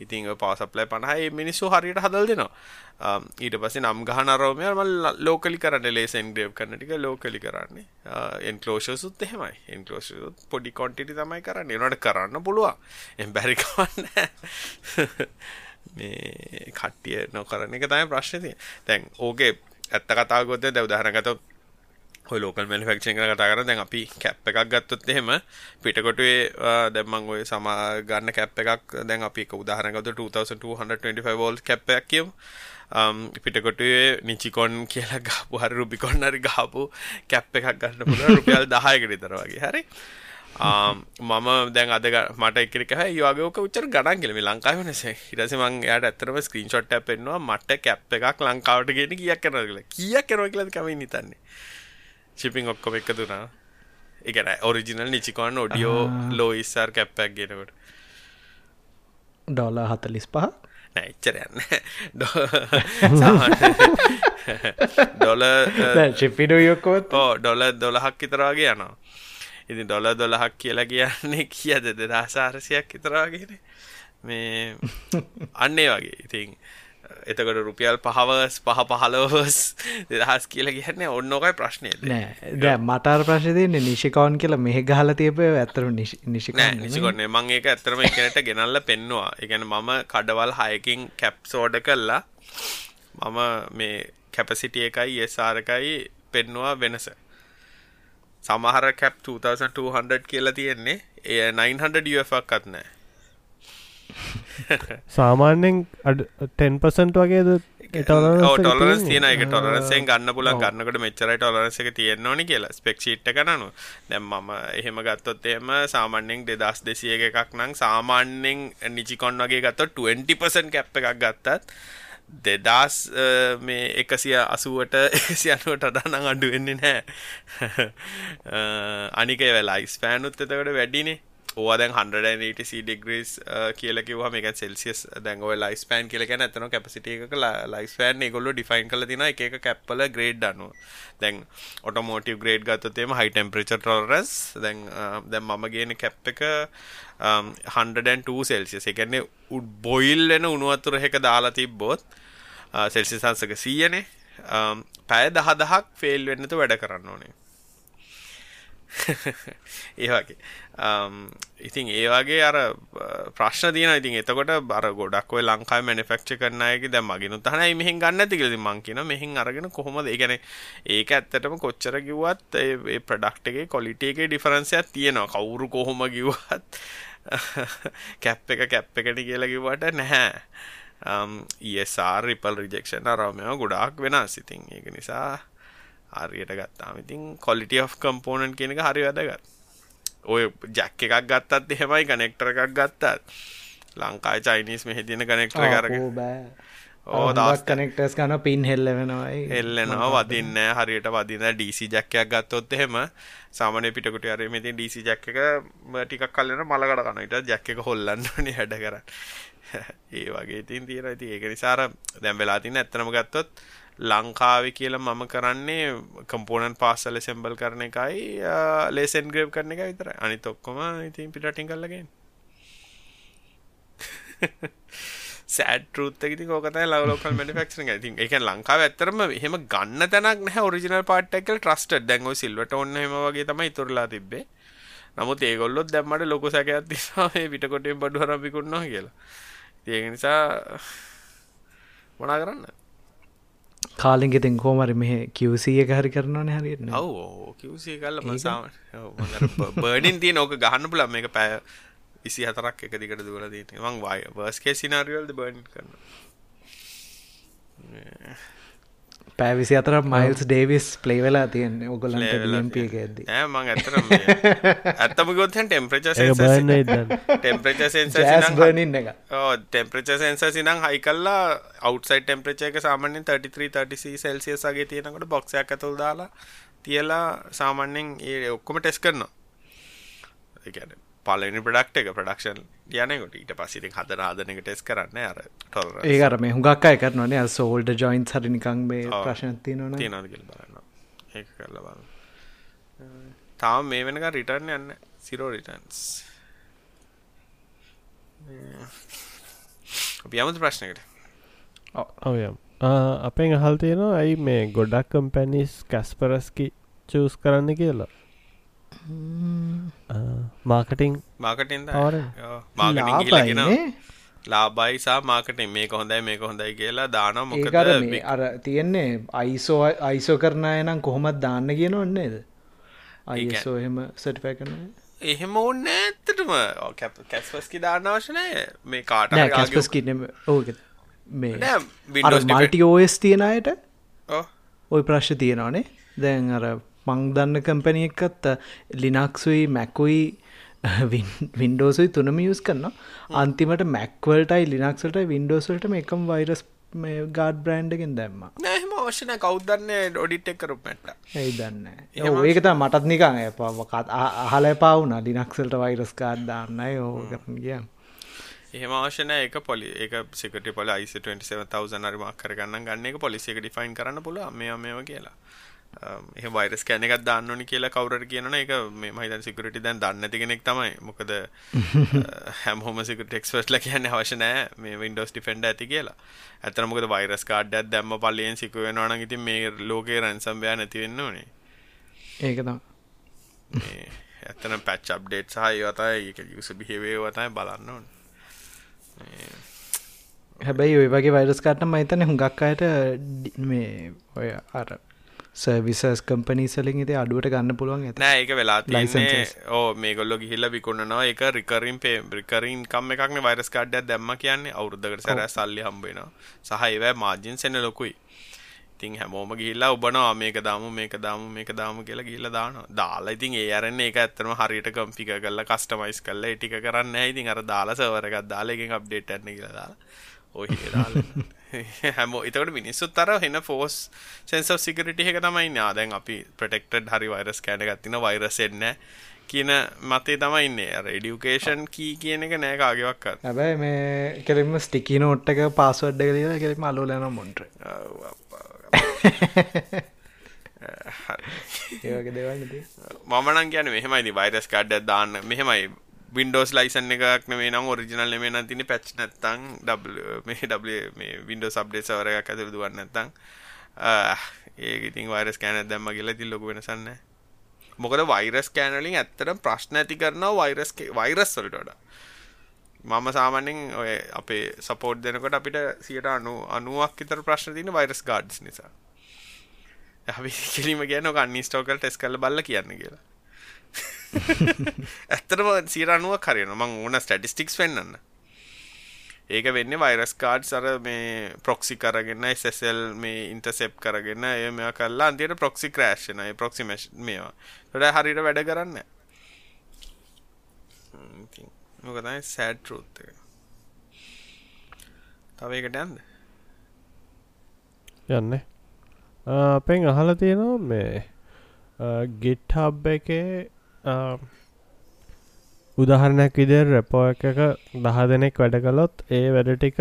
ඉතිං පවසප්ලයි පණහයි මිනිස්සු හරියට හදල් දෙනවා. ඊට පස්සේ නම් ගහන රෝමය මල් ලෝකලි කරන්න ලේසෙන් ග්‍රේව් කරන ටික ලෝකලි කරන්නේ. එන්කලෝෂසුත් එහෙමයි. එන්කලෝෂත් පොඩි කොන්ටිටි තමයි කරන්න. එනට කරන්න පුළුවන්. එම් බැරිකවන්න මේ කට්ටිය නොකරන එක තමයි ප්‍රශ්නතිය තැන් ඕගේ ඇත්ත කතාගොත්ද දැවදාහනගතොත් ඔය ලෝකල් මැනුෆැක්චරින් ගැන කතා කරා දැන් අපි කැප් එකක් ගත්තොත් එහෙම පිටකොටුවේ දැන් මම ඔය සමා ගන්න කැප් එකක් දැන් අපි එක උදාහරණයක් ගත්තොත් 2225 වෝල්ට් කැප් එකක් කියමු. පිටකොටුවේ නිචිකොන් කියලා ගහපු හරි රුබිකොන් හරි ගහපු කැප් එකක් ගන්න පුළුවන් රුපියල් 10කට විතර වගේ. හරි? මම දැන් අද මට එකෙක් හැ යෝගේ ඕක උච්චර ගණන් කියලා. මේ ලංකාවේ වෙනසේ ඊට පස්සේ මම එයාට ඇත්තටම ස්ක්‍රීන්ෂොට් එකක් පෙන්නුවා මට කැප් එකක් ලංකාවට ගෙන්න කීයක් කරනවද කියලා. කීයක් කරනවද කියලා කමින් හිතන්නේ. චිපිං ඔක්කොම එක දුනා එකන ඔරිජිනල් නිචිකොන් ඔඩියෝ ලෝයිස්සර් කැප්පැක් ගෙනකොට. ඩොල හතලිස් පහ? නැච්චරයන්න ඩොල චිපිඩු යොකෝත් ඕ ඩොල දොලහක් ඉතරවාගේ යනවා. ඉතින් ඩොල දොලහක් කියලා කියන්නේ කියද? දෙදහසාරසියක් ඉතරවාගෙන මේ අන්නේ වගේ. ඉතින් එතකොට රුපියල් පහවස් පහ පහලවස් දෙදහස් කියලා කියන්න ඔන්නෝකයි ප්‍රශ්නය නෑ. දැ මටර් ප්‍රශ්තියන්නේ නිශිකවන් කියලා මෙහ ගහල තියපය ඇත්තර නිශික නිසිකොන්නේ මං ඒක ඇත්තරම එකනට ගෙනල්ල පෙන්නවා. එකන මම කඩවල් හයකින් කැප් සෝඩ කල්ලා මම මේ කැපසිටිය එකයි ඒසාරකයි පෙන්නවා වෙනස. සමහර කැප් 2200 කියලා තියෙන්නේ. ඒ 900 ක් නෑ සාමාන්‍යෙන් ටෙන්පසන්ට වගේද ටොලරස් තියන එක ටොලරන්සෙන් ගන්න පුලන් ගන්නකට මෙච්චරයි ටොලරස එක තියෙන්න ඕනි කියලා. ස්පෙක්ෂීට් කනනු දැම් මම එහෙම ගත්තොත් එම සාමාන්‍යෙන් දෙදස් දෙසිය එකක් නං සාමාන්‍යෙන් නිචිකොන් වගේ ගත්ත 20පසන් කැප් එකක් ගත්තත් දෙදස් මේ එකසිය අසුවට එකසියනුවට අඩනං අඩුවෙන්නේ නෑ අනික වෙලා ස්පෑනුත් එතකට වැඩිනේ ඕවා දැන් 180 degrees කියලා කිව්වම ඒක සෙල්සියස් දැන් ඔය ලයිෆ් ස්පෑන් කියලා කියන්නේ අතන කැපැසිටි එකක ලයිෆ් ස්පෑන් ඒගොල්ලෝ ඩිෆයින් කරලා තිනවා එක එක කැප් වල ග්‍රේඩ් අනුව. දැන් ඔටෝමෝටිව් ග්‍රේඩ් ගත්තොත් එimhe high temperature tolerance දැන් දැන් මම ගේන කැප් එක 102 සෙල්සියස්. ඒ කියන්නේ බොයිල් වෙන උණු වතුර එකක දාලා තිබ්බොත් සෙල්සියස් අංශක 100 නේ. පැය 10 10ක් ෆේල් වෙන්න තු වැඩ කරන්න ඕනේ. ඒ වගේ Um, ඉතින් ඒ වගේ අර ප්‍රශ්න තියෙන ඉතින් එතකොට බර ගොඩක් ඔය ලංකාවේ මැනුෆැක්චර් කරන අයගේ දැන් මගිනුත් අහනයි මෙහෙන් ගන්න නැති කියලා ඉතින් මං කියනවා මෙහෙන් අරගෙන කොහොමද? ඒ කියන්නේ ඒක ඇත්තටම කොච්චර කිව්වත් ඒ ප්‍රොඩක්ට් එකේ ක්වොලිටි එකේ ඩිෆරන්ස් එකක් තියෙනවා. කවුරු කොහොම කිව්වත් කැප් එක කැප් එකට කියලා කිව්වට නැහැ. ESR රිපල් රිජෙක්ෂන් අරම ගොඩාක් වෙනස්. ඉතින් ඒක නිසා හරියට ගත්තාම ඉතින් කොලිටි of කම්පෝනන්ට් කියන එක හරි වැදගත්. ඔය ජැක් එකක් ගත්තත් එහෙමයි කනෙක්ටර් එකක් ගත්තත්. ලංකාවේ චයිනීස් මෙහෙ තියෙන කනෙක්ටර් එක අරගෙන. ඕ දවස් කනෙක්ටස් කන පින් හෙල්ල වෙනවායි එල්ලනවා වදින්න හරියට වදින ඩීසි ජැක්කයක් ගත්තොත් එහෙම සාමනය පිටකුට අර මෙතින් ඩීසි ජැක් එක ටිකක් කල්ලන මලකට කනට ජැක් එක හොල්ලන්නන හැඩ කර ඒ වගේ තින් තීර ඇති ඒක නිසාර දැම් වෙලා තින්න ඇත්තනම ගත්තොත් ලංකාව කියල මම කරන්නේ කම්පෝනන් පාසල සෙම්බල් කරන එකයි ලේසෙන් ග්‍රේප් කරන එක විතර අනි තොක්කොම ඉතින් පිටටින් කල්ලගෙන් සෑඩ් ටරුත් ඉති ෝකතයි ලවලෝකල් මනිෆක්ෂන ති එක. ලංකාව ඇත්තරම එහෙම ගන්න තැනක් නෑ ඔරිජිනල් පාට්ටකල් ට්‍රස්ට දැන්ව සිල්වට ඔන්න හෙම වගේ තමයි තුරලා තිබේ නමුත් ඒගොල්ලොත් දැම්මට ලොක සැකයක් තිසා පිටකොටෙන් බඩු හරපිකුන්නවා කියලා. ඒක නිසා මොනා කරන්න? කාලිගෙතින් කෝමරි මෙහ කිවසිය හරි කරනවන ඔව කිවසිය කල්ල බර්ඩින් තිය නෝක ගහන්න පුලම් එක පැය විසි හතරක් එක දිකට දුවල දීට මං වාය වර්ස්කේ සිනාරියල්ද බර්න් කරන පැවිසි අතර මයිල්ස් ඩේවිස් ප්ලේ වෙලා තියෙන් ඔගොලන්ට එක ඇද මං ඇතර ඇත්තම ගොත්තන් ටෙම්ප්‍රච ටෙම්ප්‍රච බර්නින් එක. ටෙම්ප්‍රච සෙන්ස සිනම් හයි කල්ලා අවටසයි ටෙම්ප්‍රච එක සාමන්‍යෙන් 33 සෙල්සියසගේ තියෙනකට බොක්ෂයක් ඇතුල් දාලා තියලා සාමන්‍යෙන් ඒ ඔක්කොම ටෙස් කරනවා. එකන පලනි ප්‍රඩක්් එක ප්‍රඩක්ෂන් යනකොට ඊට පසිති හදර ආදනක ටෙස් කරන්න අර ටොල් ඒකර මේ හුඟක් අය කරනනේ සෝල්ඩ ජොයින් හරිනිකං මේ ප්‍රශ්නති තියනදගල් බලන්න. ඒ කරල බල තාම මේ වෙනක රිටර්න් යන්න සිරෝ රිටන්ස් අපි යමුතු ප්‍රශ්නකට ඔයම් අපෙන් අහල් තියෙනවා ඇයි මේ ගොඩක් කම්පැනිස් කැස්පරස්කි චස් කරන්න කියලා මාකටිං මාකටින් මාකටින් ලාබයිසා මාකටින් මේක හොඳයි මේක හොඳයි කියලා දාන මොකද අර තියෙන්නේ? අයිසෝ අයිසෝ කරනය නම් කොහොමත් දාන්න කියන ඔන්නේද අයිසෝ එහෙම සටිපය කරන එහෙම ඔන්න ඇත්තටම. කැස්පස්කි දාන්න අවශනය මේ කාට කැස්පස් කින ඕක මේ මල්ටි ඕස් තියෙනයට ඔය ප්‍රශ්්‍ය තියෙනවානේ. දැන් අර මං දන්න කම්පැනි එකත් ලිනක්සුයි මැකුයි වින්ඩෝසුයි තුනම යස් කරන්න අන්තිමට මැක්වල්ටයි ලිනක්සට වින්ඩෝසල්ට එකම් වෛරස් මේ ගාඩ් බ්‍රන්්ඩගෙන් දැම්ම. නහම අවශ්‍යන කෞදන්නේ ඩොඩිට් එකරුපට ඇයි දන්න? ඒකත මටත් නිකං පවකත් අහල පවුන ලිනක්සල්ට වෛරස් කාඩ් දාන්න යෝ ගිය. එහෙම අවශ්‍යන එක පොලි එක සිකට පොල යිස 27000 අරිමක් කරගන්න ගන්න එක පොලිසි එක ඩිෆයින් කරන්න පුල මේ මේව කියලා එහ වයිරස් කෑන එකත් දන්න ඕනි කියලා කවුරට කියනන එක මේ මහිතන් සිකරටි දැන් දන්න ඇති කෙනෙක් තමයි. මොකද හැම හොම සිකට ෙක්ස්වස්ල කියන්න අවශනෑ මේ වින්ඩෝස් ටිෆෙන්ඩ ඇති කියලා. ඇතන මොකද වයිරස් කාඩ්ඩත් දැම්ම පල්ලියෙන් සිකුව වෙනවාන ඉති මේ ලෝකේ රැන්සම්බයා නැතිවෙන්න ඕනේ. ඒකතම් ඇතන පැච් අප්ඩේට් සහ ඒවතයි එක යුස බිහිවේ වතයි බලන්න ඕන. හැබැයි ඔය වගේ වයිරස් කාටම මහිතන හුඟක් අයට මේ ඔය අර සර්විසස් කම්පනීසලින් ඉති අඩුවට ගන්න පුළුවන් ඇත. ඒක වෙලා ඕ මේගොල්ලො ගිහිල්ල විකුණනවා. එක රිකරින් පේ රිකරින් කම් එකක්න වයිරස් කාඩ්ඩයක් දැම්ම කියන්නේ අවුරුද්ධකට සැර සල්ලි හම්බෙනවා සහ ඒවැ මාජින් සෙන ලොකුයි. ඉතින් හැමෝම ගිහිල්ලා ඔබනවා මේක දාමු මේක දාමු මේක දාමු කියලා ගිහිල්ලා දානවා. දාලා ඉතින් ඒ අරන්නේ ඒක ඇත්තටම හරියට කම්ෆිගර් කරලා කස්ටමයිස් කරලා ඒ ටික කරන්නේ නැහැ ඉතින් අර දාලා සර්වර් එකක් දාලා එකෙන් අප්ඩේට් කරන්න කියලා දාලා ඔය දාලා හැමෝ එතකට මිනිස්සුත් අර හෙන ෆෝස් සෙන්ස සිකරට එක තමයි නාදැන් අපි ප්‍රටෙක්ටඩ් හරි වයිරස් කෑන ගත්තින වෛරස් එන්න කියන මතේ තමයි ඉන්නේ. රෙඩියුකේෂන් කී කියන එක නෑ කාගෙවක් හැබැයි මේ කෙරෙම ස්ටිකි නෝට්ටක පාස්වඩ්ඩ කලිය කෙරෙම අලුලන මොන්ට මමනන් කියන මෙහෙමයිදි වයිරස් කඩ්ඩ දාන්න. මෙහෙමයි වින්ඩෝස් ලයිසන් එකක් නෙමේ නම් ඔරිජිනල් නෙමේ නම් තියෙන්නේ පැච් නැත්තම් මේ W මේ වින්ඩෝස් අප්ඩේට් සර්වර් එකක් ඇතුළේ දුවන්නේ නැත්තම් ඒක ඉතින් වෛරස් ස්කෑනර් දැම්ම කියලා ඉතින් ලොකු වෙනසක් නැහැ. මොකද වෛරස් ස්කෑනර් වලින් ඇත්තටම ප්‍රශ්න ඇති කරනවා වෛරස් වෛරස් වලට වඩා. මම සාමාන්‍යයෙන් ඔය අපේ සපෝට් දෙනකොට අපිට 90ක් විතර ප්‍රශ්න තියෙන වෛරස් ගාඩ්ස් නිසා. අපි කෙලිම කියන්නේ ඔක අන්ඉන්ස්ටෝල් කරලා ටෙස්ට් කරලා බලලා කියන්න කියලා. ඇත්තටම සිරනුව කරන මං ඕන ස්ටටිස්ටික්ස් වෙන්නන්න. ඒක වෙන්න වයිරස් කාඩ් සර මේ ප්‍රොක්සි කරගෙන සෙසල් මේ ඉන්ටසෙප් කරගෙන එය මෙ කල්ලා අන්තියට ප්‍රොක්සි ක්‍රේෂ්න ප්‍රොක්සිමේශ් මේවා. ොඩ හරිට වැඩ කරන්න මොකතයි සෑඩ් රුත්ත තවකට යන්ද යන්න. අපෙන් අහල තියෙනවා මේ ගිට්හබ් එකේ උදාහරණයක් විදිර රැපෝ එක දහ දෙනෙක් වැඩ කළොත් ඒ වැඩ ටික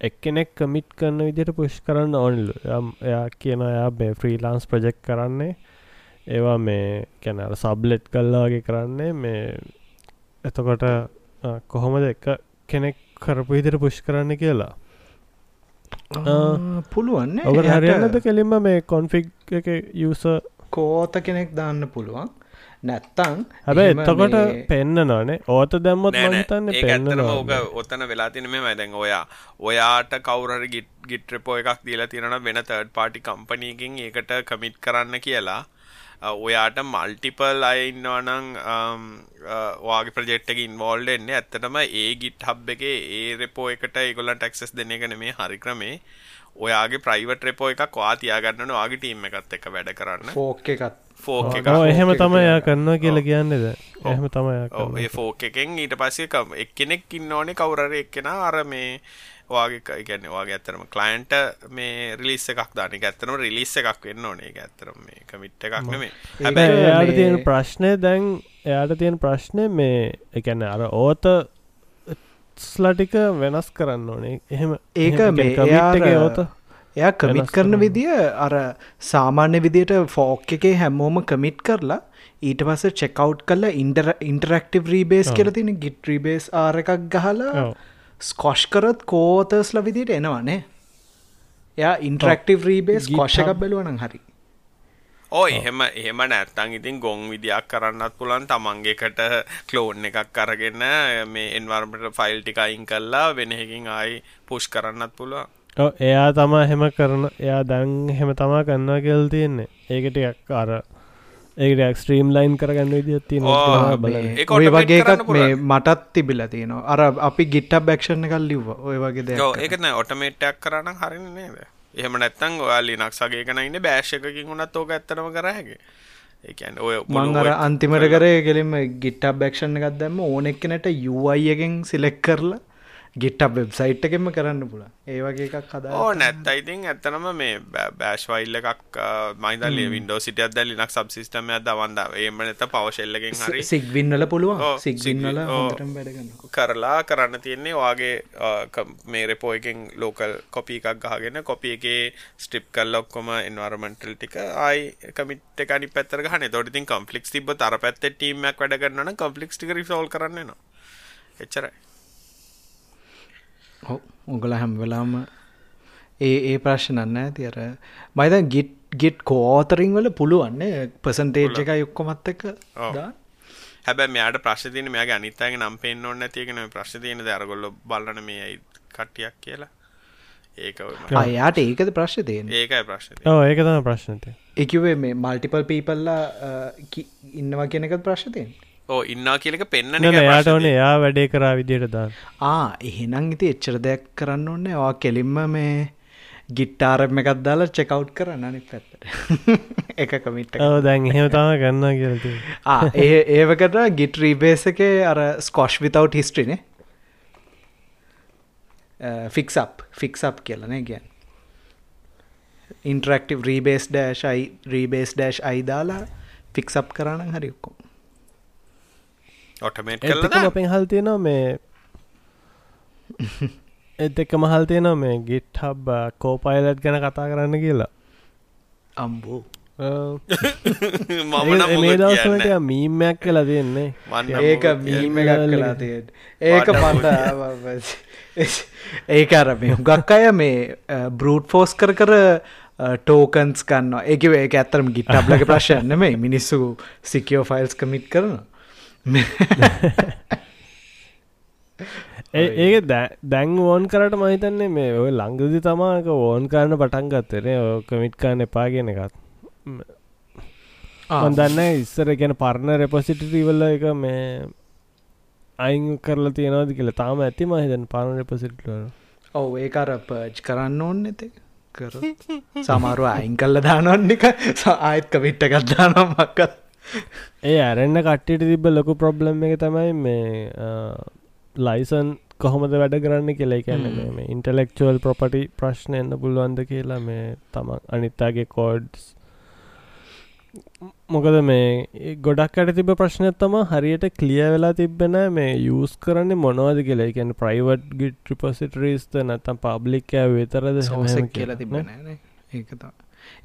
එක්කෙනෙක් කමිට් කරන්න විදිට පුෂ් කරන්න ඕනිලු. යම් එයා කියන එයා මේ ෆ්‍රීලාන්ස් ප්‍රජෙක්් කරන්නේ. ඒවා මේ කැනර සබ්ලෙට් කල්ලාගේ කරන්නේ. මේ එතකොට කොහොමද එක කෙනෙක් කරපු ඉදිර පුෂ් කරන්න කියලා? පුළුවන් ඔබ හරියන්නද කෙලින්ම මේ කොන්ෆික් එක යුස කෝත කෙනෙක් දාන්න පුළුවන්. නැත්තං හැබැ එතකොට පෙන්න්න නොනේ ඕත දැම්මොත් මහිතන්න පෙන්න්න ඕක ඔත්තන වෙලා තින මේ මැදැන් ඔයා ඔයාට කවුරට ගිට් ගිට රපෝ එකක් දීලා තිරන වෙන තර්ඩ් පාටි කම්පනීකින් ඒකට කමිට් කරන්න කියලා. ඔයාට මල්ටිපල් අයින්නවනං වාගේ ප්‍රජෙට්ක ඉන්වෝල්ඩ එන්නේ ඇත්තටම ඒ ගිට් හබ් එක ඒ රෙපෝ එකට ඒගොල්ලන් ටක්සස් දෙන එක මේ හරි ක්‍රමේ ඔයාගේ ප්‍රයිවට රෙපෝ එකක් වා තියාගන්නන වාගේ ටීම් එකත් එක වැඩ කරන්න. ෆෝක් එකත්. ෆෝක් එක එහෙම තමයියා කරන්න කියලා කියන්නේද එහෙම තමයි ෆෝක් එකෙන් ඊට පස්සේ එක්කෙනෙක් ඉන්න ඕනේ කවුරර එක්කෙන අර මේ වාගේ ගැන්න වාගේ ඇතරම කලයින්ට මේ රිලිස්ස එකක් දාන ඇත්තනම රිලිස්ස එකක් වෙන්න ඕනේ. ඇතරම මේ කමිට් එකක් නෙමේ හැබැයි එයාට තියෙන ප්‍රශ්නය දැන් එයාට තියෙන ප්‍රශ්නය මේ එකැන අර ඕත ස්ලටික වෙනස් කරන්න ඕනේ. එහෙම ඒක මේ ඕත එයා කමිට් කරන විදිය අර සාමාන්‍ය විදියට ෆෝක් එකේ හැමෝම කමිට් කරලා ඊට පස්ස චෙකව් කල්ල ඉන්ටර ඉන්ටරක්ටව රීබේස් කියල තින ගිට රීබේස් ආර එකක් ගහලා ස්කොෂ් කරත් කෝතස්ල විදියට එනවානේ එයා ඉන්ටරක්ටව රීබේස් කොෂ එකක් බැලුවන හරි ඕ එහෙම එහෙම නැත්තං ඉතින් ගොන් විදියක් කරන්නත් පුළන් තමන්ගේකට කලෝන් එකක් අරගෙන මේ එන්වර්මට ෆයිල් ටිකයින් කල්ලා වෙනහකින් ආයි පුෂ් කරන්නත් පුළුවන්. එයා තමා හෙම කරන එයා දැන් හෙම තමා කන්නා කෙල් තියෙන්නේ. ඒකටයක් අර ඒකට ස්ට්‍රීම් ලයින් කරගන්න විදිත් තින ඔය වගේ එකක් මේ මටත් තිබිල තියෙනවා. අර අපි ගිට්ට බක්ෂණ කල් ලිව ඔය වගේ ද ඒකන ඔටමේට්ටක් කරන්න හරින්න නේද එහෙම නැත්තං ඔයාලි නක්සගේ කනයින්න බෑශ්කකින් වුණත් ඕක ඇත්තනම කරහැගේ ඒකන් ඔය මංගර අන්තිමට කරේ කෙලින්ම ගිට්ට බක්ෂණ එකක් දැම්ම. ඕනෙක්කනට යුවයියගෙන් සිලෙක් කරලා ගිට්ටක් වෙබ්සයිට් එකෙම කරන්න පුළ ඒවගේ එකක් හද ඕ නැත්ත ඉතින් ඇත්තනම මේ බෑශ් වයිල්ල එකක් මයිදල් වින්ඩෝ සිටියත් දැ ලිනක් සබ් සිිටම ඇද වන්ද ඒම නැත පවශෙල්ලකින් හරි. සික්වින්නල පුළුවන්. සික්වින්නල කරලා කරන්න තියෙන්නේ වාගේ මේ රෙපෝ එකෙන් ලෝකල් කොපි එකක් ගහගෙන කොපි එකේ ස්ටිප් කල් ඔක්කොම එන්වර්මෙන්ටල් ටික ආයි කමිට එකනි පැත්තර ගහන තොටිතින් කම්පලික්ස් තිබ තර පැත්ත ටීමක් වැඩ කරන්න කම්පලික්ස් ටික රිසෝල් කරන්න නවා එච්චරයි උගල හැම් වෙලාම ඒ ඒ ප්‍රශ්නන්න ඇති අර මයිද ගිට් ගිට් කෝතරින් වල පුළුවන්නේ පසන්ටේජ් එක යොක්කොමත් එක හැබැ මෙයාට ප්‍රශ්තින මේ අනිත්තගේ නම් පෙන් ඔන්න තියකන ප්‍රශ්තියන දරගොල්ල බලන මේ කට්ටියක් කියලා. ඒක අයාට ඒකද ප්‍රශ්තියෙන් ඒකයි ප්‍රශ්න ඒක තම ප්‍රශ්නත එකවේ මේ මල්ටිපල් පීපල්ලා ඉන්නවා කියනක ප්‍රශ්තියෙන් ඕ ඉන්නා කියලක පෙන්න්න යාට ඕන එයා වැඩේ කරා විදියට දා ආ එහෙනම් ඉති එච්චර දෙයක් කරන්න ඕන්න වා කෙලින්ම මේ ගිට්ටාරම එකත් දාලා චෙකව් කරන්න අනි පැත්තට. එක. කමිට දැන් එහෙම තම ගන්න කියලති ඒ ඒවකට ගිට රීබේස එක අර ස්කොෂ් විතව් හිස්ට්‍රිනේ ෆික්සප් ෆික්සප් කියලන ගැන් ඉන්ටරක්ටව රීබේස් ඩෑශ් අයි රීබේස් ඩෑශ් අයිදාලා ෆික්සප් කරන්න හරික්කොම් ඔටමේට් කල අපෙන් හල් තියෙනවා මේ එත් එක්ක මහල් තියෙනවා මේ ගිට් හබ් කෝපයිලට් ගැන කතා කරන්න කියලා. අම්බෝ. මේ දවසට මීමයක් කලා තියෙන්නේ. ඒක මීම එකක් කලා තියෙන් ඒක පන්ට ඒක අර මේ හුගක් අය මේ බෘට් ෆෝස් කර කර ටෝකන්ස් කන්න ඒක ඒක ඇත්තරම ගිට්ටබ්ලක ප්‍රශ්යන්න මේ මිනිස්සු සිකියෝ ෆයිල්ස් කමිට් කරනවා ඒක දැන් ඕන් කරට මහිතන්නේ මේ ඔය ලංගදි තමාක ඕන් කරන්න පටන් ගත්තරේ කමිට් කාන්න එපා කියන එකත්. දන්න ඉස්සර ගැන පරණ රෙපොසිටීවල්ල එක මේ අයින් කරලා තියෙනවාද කියල. තාම ඇති මහිතන් පරණ රෙපොසිට්ල ඔව ඒකර පර්ජ් කරන්න ඕන්න ඇති කර සමාරුව අයින් කල්ල දානොන්නික ආයත් කවිට්ට ගත්දානම් මක්කත් ඒ ඇරෙන්න්න කට්ටිට තිබ ලොකු ප්‍රබ්ලම් එක තමයි මේ ලයිසන් කොහොමද වැඩ කරන්න කියලා. කියන්න මේ ඉන්ටලෙක්චුවල් ප්‍රොපටි ප්‍රශ්න එන්න පුළුවන්ද කියලා මේ තම අනිත්තාගේ කෝඩ්ස් මොකද මේ ගොඩක් අට තිබ ප්‍රශ්නයක් තම හරියට කලිය වෙලා තිබෙන මේ යස් කරන්න මොනවද කියලා. එකැන ප්‍රයිවට් ගිට රිපොසිටරීස්ත නැතම් පබ්ලික්කෑ වෙතරද සෝසක් කියලා තිබෙන ඒකතා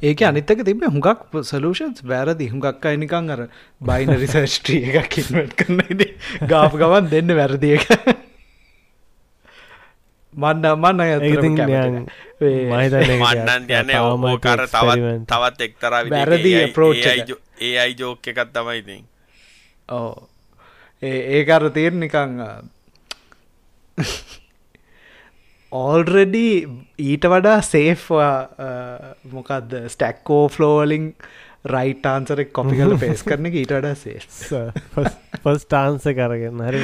ඒක අනිත්තක තිබ හුඟක් සලූෂන්ස් වැරදි. හුඟක් අයිනිකං අර බයින රිසර්ස්ට්‍රිය එකක් ඉන්වට කරන්නද ගාප ගවන් දෙන්න වැරදි එක. මන්න මන්න මහිතන්න මන්නන් යන ඕකර තවත් තවත් එක්තරා වැරදි ප්‍රෝච් ඒ අයි ජෝක එකත් තමයිඉතින් ඕ ඒකර තේර නිකං ඕල්රෙඩි ඊට වඩා සේෆ්වා මොකක්ද ස්ටැක්කෝ ෆ්ලෝලිං රයිට් ආන්සරෙක් කොපි කල පේස් කරන ඊට වඩා සේ පස්ටාන්ස කරගෙන හරි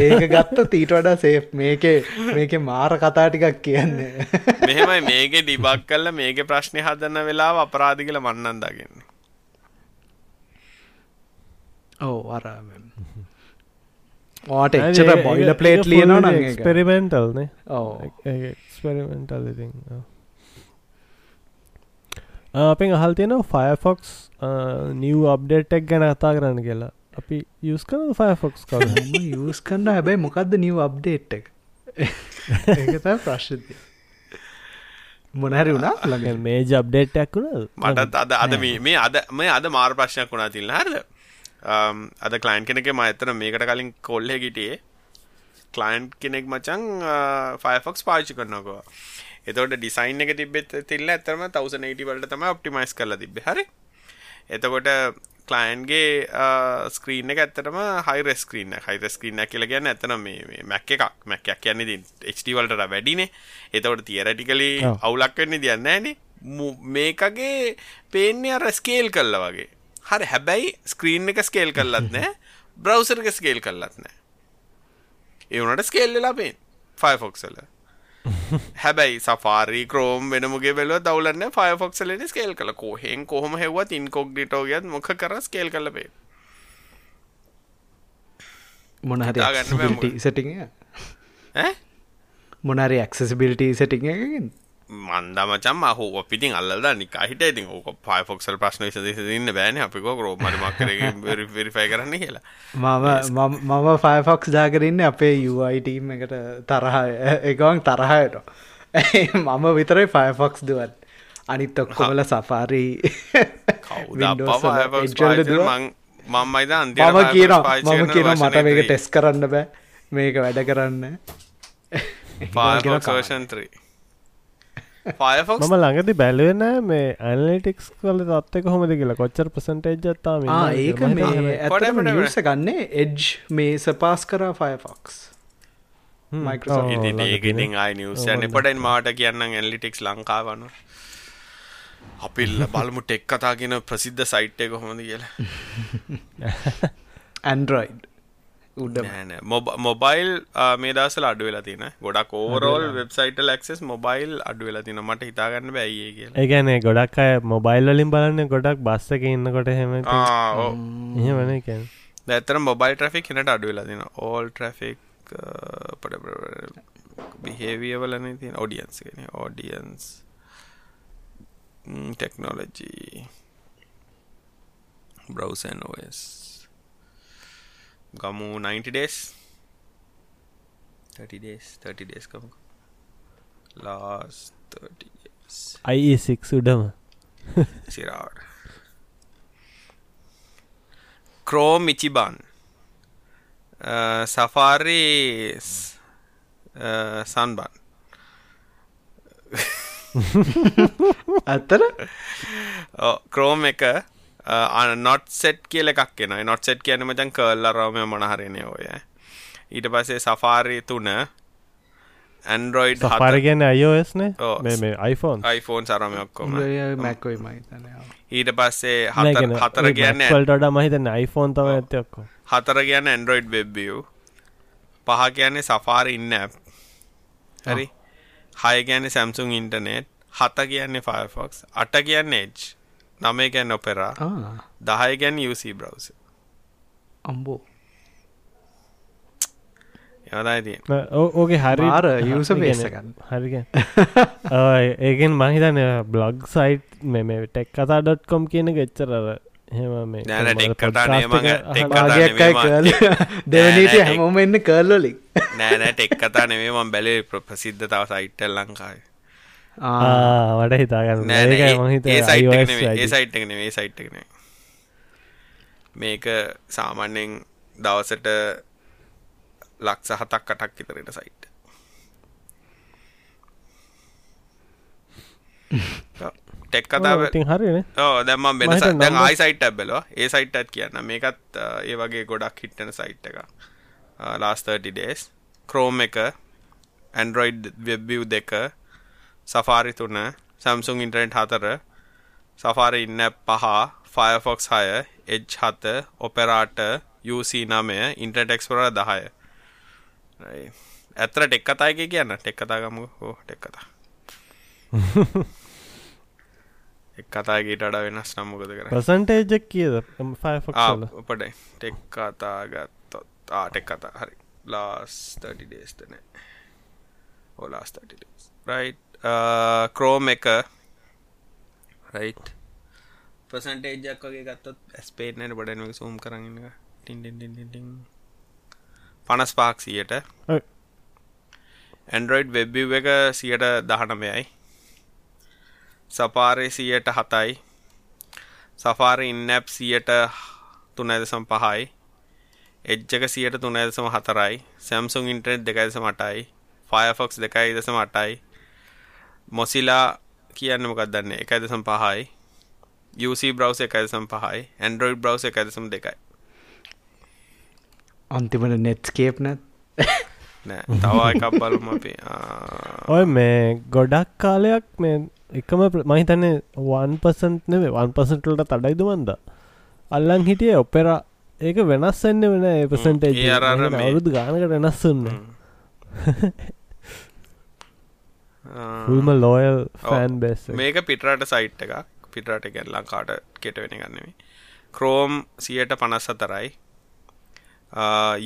ඒක ගත්ත ඊට වඩා සේ මේක මේක මාර කතා ටිකක් කියන්නේ. මෙහෙමයි මේක ඩිබක් කල්ල මේක ප්‍රශ්නය හදන්න වෙලා අපරාධි කල මන්නන් දගන්න ඕ අර ඕට එච්චර බොයිල පලේට් ලියනවා එක්ස්පෙරිමෙන්ටල්නේ ඕ එක්ස්පෙරිමෙන්ටල් ඉතින් අපෙන් අහල් තියෙන ෆයෆොක්ස් නිව් අප්ඩේට්ක් ගැන කතා කරන්න කියලා අපි යස් කන ෆයෆොක්ස් ක යස් කන්න හැබැයි මොකක්ද නිව් අප්ඩේට් එක ඒත ප්‍රශ්ති මොනහැරි වුණා ළඟ මේ ජබ්ඩේට්ටක් වුණ මටත් අද අද මේ අද මේ අද මාර් ප්‍රශ්නයක් වුණා තිල්න්න හරද අද කලයින් කෙනෙක ම ඇතන මේකට කලින් කොල්ල ගිටියේ කලයින්් කෙනෙක් මචන් ෆයෆොක්ස් පාචි කරනකවා එතකොට ඩිසයින් එක තිබෙත් තිල්ල ඇතරම 1080 වලට තමයි ඔප්ටිමයිස් කරලා තිබ්බේ. හරි? එතකොට ක්ලයින්ගේ ස්ක්‍රීන් එක ඇත්තටම හයි ස්ක්‍රීන් හයි ස්ක්‍රීන් කියලා කියන්නේ ඇත්තන මේ මැක් එකක්. මැක්යක් කියන්නේ ඉතින් HD වලට වැඩිනේ. එතකොට තියරටිකලි අවුලක් වෙන්නේ දෙයක් නැහැනේ මේකගේ පේන්නේ අර ස්කේල් කළා වගේ හරි හැබැයි ස්ක්‍රීන් එක ස්කේල් කළත් නැහැ බ්‍රවුසර් එක ස්කේල් කළත් නැහැ ඒ වුණාට ස්කේල් වෙලා Firefox වල. හැබැයි සෆාරි ක්‍රෝම් වෙනමුගේ බැලුව දවලන්න ෆයෆොක්සලට ස්කේල් කළ. කොහෙන් කොහොම හෙවත් ඉන්කොක් ඩිටෝගත් මොක කර ස්කේල් කලබේ මොනහරි සටිං මොනරි ඇක්සසිබිලිටී සටිං එකකින් මන්දමචම් හෝ පිටින් අල්ල නිකා හිට ඉතින් ඕක පයිෆොක්සල් ප්‍රශ්න විසදන්න බෑන. අපික රෝම මක්කර වෙරිෆයි කරන්න කියලා. මම මම ෆයිෆොක්ස් දාකරන්න අපේ යුයිටීම් එකට තරහ එකවන් තරහයට. මම විතරයි ෆයිෆොක්ස් දුවත් අනිත් ඔක්කොමල සෆාරී මංමයිද අන්ති මම කියන මම කියන මට මේක ටෙස් කරන්න බෑ. මේක වැඩ කරන්න. පාෂන්ත්‍රී ෆයෆොක් මම ළඟති බැලවෙන මේ ඇනලිටික්ස් කල තත්ක හොමද කියලා. කොච්චර ප්‍රසන්ටේජ්ත්තාම ඒක මේ ඇ ගන්නේ එජ් මේ සපාස් කරා ෆයෆොක්ස් ඒකඉතින් අයි නිවසයන පටන් මාට කියන්න ඇල්ලිටික්ස් ලංකාවන. අපිල්ල බලමු ටෙක් කතාගෙන ප්‍රසිද්ධ සයිට් එක හොඳ කියලා. ඇන්ඩරයිඩ් උඩ මොබයිල් මේ දසල අඩු වෙලා තින ගොඩක් ඕරෝල් වෙබ්සයිට ලක්සෙස් මොබයිල් අඩු වෙලා තින මට හිතාගන්න බැයි කිය ඒගැන ගොඩක් අය මොබයිල් වලින් බලන්න ගොඩක් බස්සක ඉන්නකොට හෙම එහ වන කැන් දැතර මොබයිල් ට්‍රෆික් හිනට අඩු වෙලා තින ඕල් ට්‍රෆික් පට බිහේවියවලන තින ඔඩියන්ස් ගෙන ඕඩියන්ස් ටෙක්නෝලජී බ්‍රවසන් OS ගමු 90 ඩේස් 30 ඩේස් 30 ඩේස් කමු ලාස් 30 ඩේස් අයිසික් උඩම. සිරාට ක්‍රෝ මිචිබන් සෆාරි සන්බන් ඇත්තර ක්‍රෝම් එක නොට් සෙට් කියල එකක් කියෙන නොට් සෙට් කියන මචන් කල්ල රෝමය මනහරණය ඔය. ඊට පසේ සෆාරි තුන ඇන්ඩරෝයිඩ් හර ගැන අයෝස්න මේ iPhone? iPhone සරම ඔක්කොම. මැක්කොයි ඊට පස්සේ හතර කියන්න ට මහිතන iPhone තම ඇත ඔක්කො හතර කියන්න ඇන්ඩරෝයිඩ් වෙබ්බිය් පහ කියන්නේ සෆාර ඉන්න හරි? හය කියන්නේ සැම්සුන් ඉන්ටනෙට් හත කියන්නේ ෆයෆොක්ස් අට කියන්න එජ් නමේ ගැන් ඔපෙරා. දහය ගැන් UC බ්‍රවස අම්බෝ. යවතයි තිය ඕගේ හරි මාර යස ගන්න හරිග ඒගෙන් මහිතන බ්ලොග් සයිට් මෙ ටෙක් කතා ඩොට්කොම් කියන ගෙච්චරර දෙවනීට නෑ, හැමෝම එන්න කල්ලොලින් නෑනෑ ටෙක් කතා නෙවේ මම් බැලේ ප්‍ර- ප්‍රසිද්ධ තව සයිට්ටල් ලංකායි වඩ හිතාගන්න ඒ- හිතුවේ ඒ සයිට් එක iOS නෙමෙයි, ඒ වැඩි. සයිට් එක නෙමෙයි, ඒ සයිට් එක නෙමෙයි. මේක සාමාන්‍යයෙන් දවසට ලක්ෂ හතක් අටක් විතරට සයිට් ටෙක් කතාව ඉතින් හරිනේ ඕ දැම්ම මම වෙන හිතුවා දැන් numbers- ආයි සයිට් ඇබ්බලවා ඒ සයිට්ටත් කියන්න. මේකත් ඒ වගේ ගොඩක් හිට්ටන සයිට් එක ලාස් 30 ඩේස් ක්‍රෝම් එක ඇන්ඩරොයිඩ් වෙබ්බිව් දෙක සෆාරි තුන සම්සුන් ඉන්ටරෙන්ට් හතර සෆාරි ඉන්න පහ ෆයෆොක්ස් හය එජ් හත ඔපෙරාට UC නමය ඉන්ටර්ටෙක්ස්පොර දහය. ඇතර ටෙක් කතායක කියන්න. ටෙක් කතා ගමු. හෝ ටෙක් කතා. එක් කතාගේට අඩ වෙනස් නම්මකද කර පසන්ටේජක් කියද? උපට ටෙක් කතා ගත්තොත්. ආටෙක් කතා. හරි. ලාස් 30 ඩේස්තන ඕලාස් 30 ඩේස් රයි් ක්‍රෝම් එක. රයි් පසන්ටේජක් වගේ ගත්තොත් ඇස්පේටනට බඩනක සූම් කරන්න ටින්ටින් පනස් පාක්සියට ඇන්ඩරෝයිඩ් වෙබ්බිව් එක සියට දහනමයයි සපාරය සියට හතයි. සෆාර ඉන්නැප් සියට තුනැදසම් පහයි. එජ්ජක සියට තුනැදසම හතරයි. සැම්සුන් ඉන්ටනෙට් දෙකයිදසම අටයි ෆයෆොක්ස් දෙකයි. දසම අටයි මොසිලා කියන්න මොකක් දන්න? එකයිදසම් පහයි. UC බ්‍රවස් එකයිදසම් පහයි. ඇන්ඩරෝයිඩ් බ්‍රවස් එකයිදසම් දෙකයි. අන්තිමට නෙට්ස්කේප් නැත්? නෑ. තව එකක් බලම අපි. ඔය මේ ගොඩක් කාලයක් මේ එකම මහිතන්නේ වන් පසන්ට නෙවේ වන් පසටලට තඩයිද මන්ද? අල්ලං හිටිය ඔපෙර ඒක වෙනස් එන්න වෙන පසන්ටේ ඒ අර අර මේ- අවුරුදු ගානකට වෙනස්සන්න ල්ම ලෝයල් ෆෑන් බෙස් මේක පිටරට සයිට් එකක්. පිටරට ගැන් ලංකාට කෙට වෙන ගන්නෙමි ක්‍රෝම් සියට පනස් සතරයි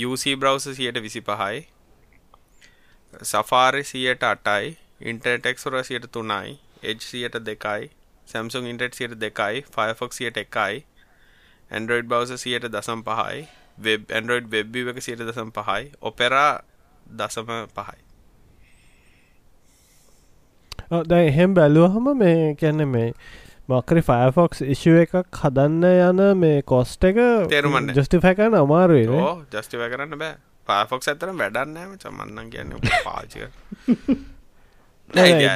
UC බ්‍රවස සියට විසි පහයි සෆාරි සියට අටයි. ඉන්ටර්ටෙක්ස්ොර සියට තුනයි. එජ් සියට දෙකයි. සැම්සුන් ඉන්ටට සියට දෙකයි. ෆයෆොක් සියට එකයි. ඇන්ඩරෝයිඩ් බවස සියට දසම් පහයි. වෙබ් ඇන්ඩරෝයිඩ් වෙබ්බි එක සියට දසම් පහයි. ඔපෙරා දසම පහයි දැ එහෙම් බැලුවහම මේ කැන්න මේ මක්කරි ෆයෆොක්ස් ඉශුව එකක් හදන්න යන මේ කොස්ට එක තේරුම් ගන්න. ජස්ටිෆැකන අමාරුවේ ජස්ටිව කරන්න බෑ. පාෆොක් ඇතරම් වැඩන්නෑම චමන්නන් කියන්න පාචක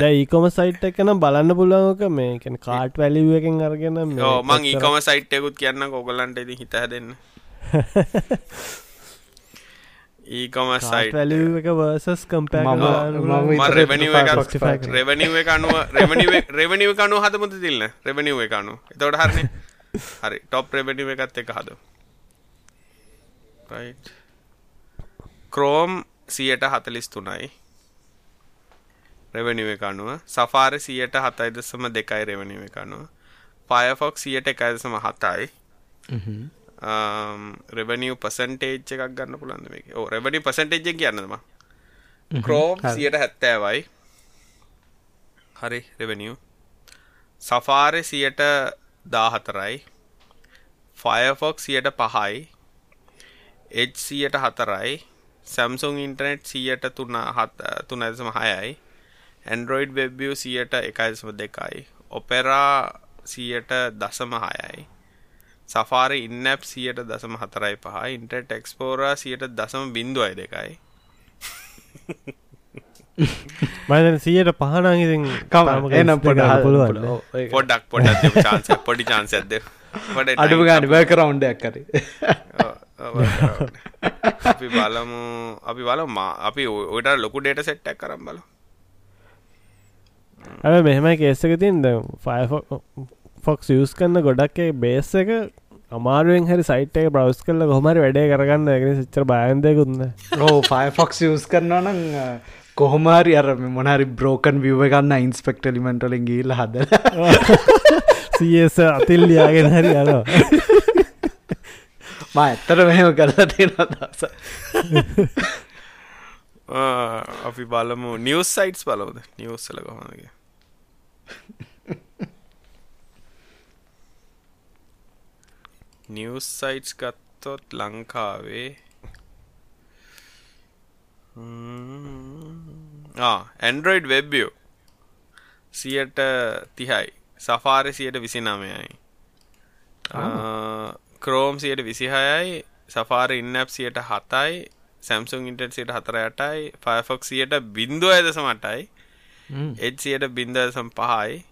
ඒකොම සයිට් එකන බලන්න පුලංක මේ කැන කාට් වැලිුව එකෙන් අරගෙන මේ ඒකම සයිට්යකුත් කියන්න කොගලන්ට ඉති හිත දෙන්න ඒකොම කාට් සයිට් වැලිුව එක වර්සස් කම්පෑ රෙවනිව එක Firefox පාවිච්චි රෙවනිව රෙවනිව කනු හතමුත තිල්න්න රෙවනිව එකනු එතවට හරන හරි. ටොප් රෙවනිව එකත් එක හද ක්‍රෝම් සියට හතලිස් තුනයි. රෙවනිව එක අනුව. සෆාරි සියට හතයි දසම දෙකයි රෙවනිව එක අනුව. පයෆොක් සියට එකයි දසම හතයි රෙවනිව පසන්ටේජ් එකක් ගන්න පුළන්ද මේක? ඕ රෙවනි පසන්ටේජ් කියන්නම ක්‍රෝම් සියට හැත්තෑවයි. හරි රෙවනිව් සෆාරි සියට දාහතරයි. ෆයෆොක් සියට පහයි. එජ් සියට හතරයි. සැම්සුන් ඉන්ටනෙට් සියට තුන තුනදසම හයයි. ඇන්ඩරෝයිඩ් වෙබ්බිය් සියට එකයිසම දෙකයි. ඔපෙරා සියට දසම හයයි සෆාරි ඉන්නප් සියට දසම හතරයි පහ ඉන්ටර් ටෙක්ස්පෝරා සියට දසම බින්දුවයි දෙකයි මද සියට පහනංඉතින් කම එනම් පොඩ පොඩක් පොඩ පොඩි චාන්ස ඇද අඩුව ගන්න බය කරවුන්ඩයක් කරේ අපි බලමු අපි බල අපි ඔට ලොකු ඩේට සෙට්ටක් කරම් බල ඇ මෙහෙමයි කේස්සක තින් ද ෆොක්ස් යස් කන්න ගොඩක් බේස් එක අමාරුවෙන් හරි සයිට එක බ්‍රවස් කල්ල හොමරි වැඩේ කරගන්න. ගෙන සිච්චර බයන්දයකුන්න රෝ ෆයිෆොක්ස් යස් කරනවා නම් කොහොමරි අර මොනරි බ්‍රෝකන් විව ගන්න ඉන්ස්පෙක්ට ලිමෙන්ටලින් ගීල්ල හද සියස අතිල්ලියාගෙන හරි යනවා. ම ඇත්තට මෙහෙම කරලා තියෙන අදස අපි බලමු. නිවස් සයිටස් බලවද නිවස්සල කොහොමගේ නිවස් සයිටස් ගත්තොත් ලංකාවේ. ඇන්ඩරෝයිඩ් වෙබ්බියෝ සියට තිහයි. සෆාරි සියට විසි නමයයි ක්‍රෝම් සියට විසිහයයි. සෆාර ඉන්නප් සියට හතයි. සැම්සුන් ඉන්ටර් සියට හතරයටයි. ෆයෆොක් සියට බින්දුව ඇදස මටයි එච් සියට බින්ද දසම් පහයි.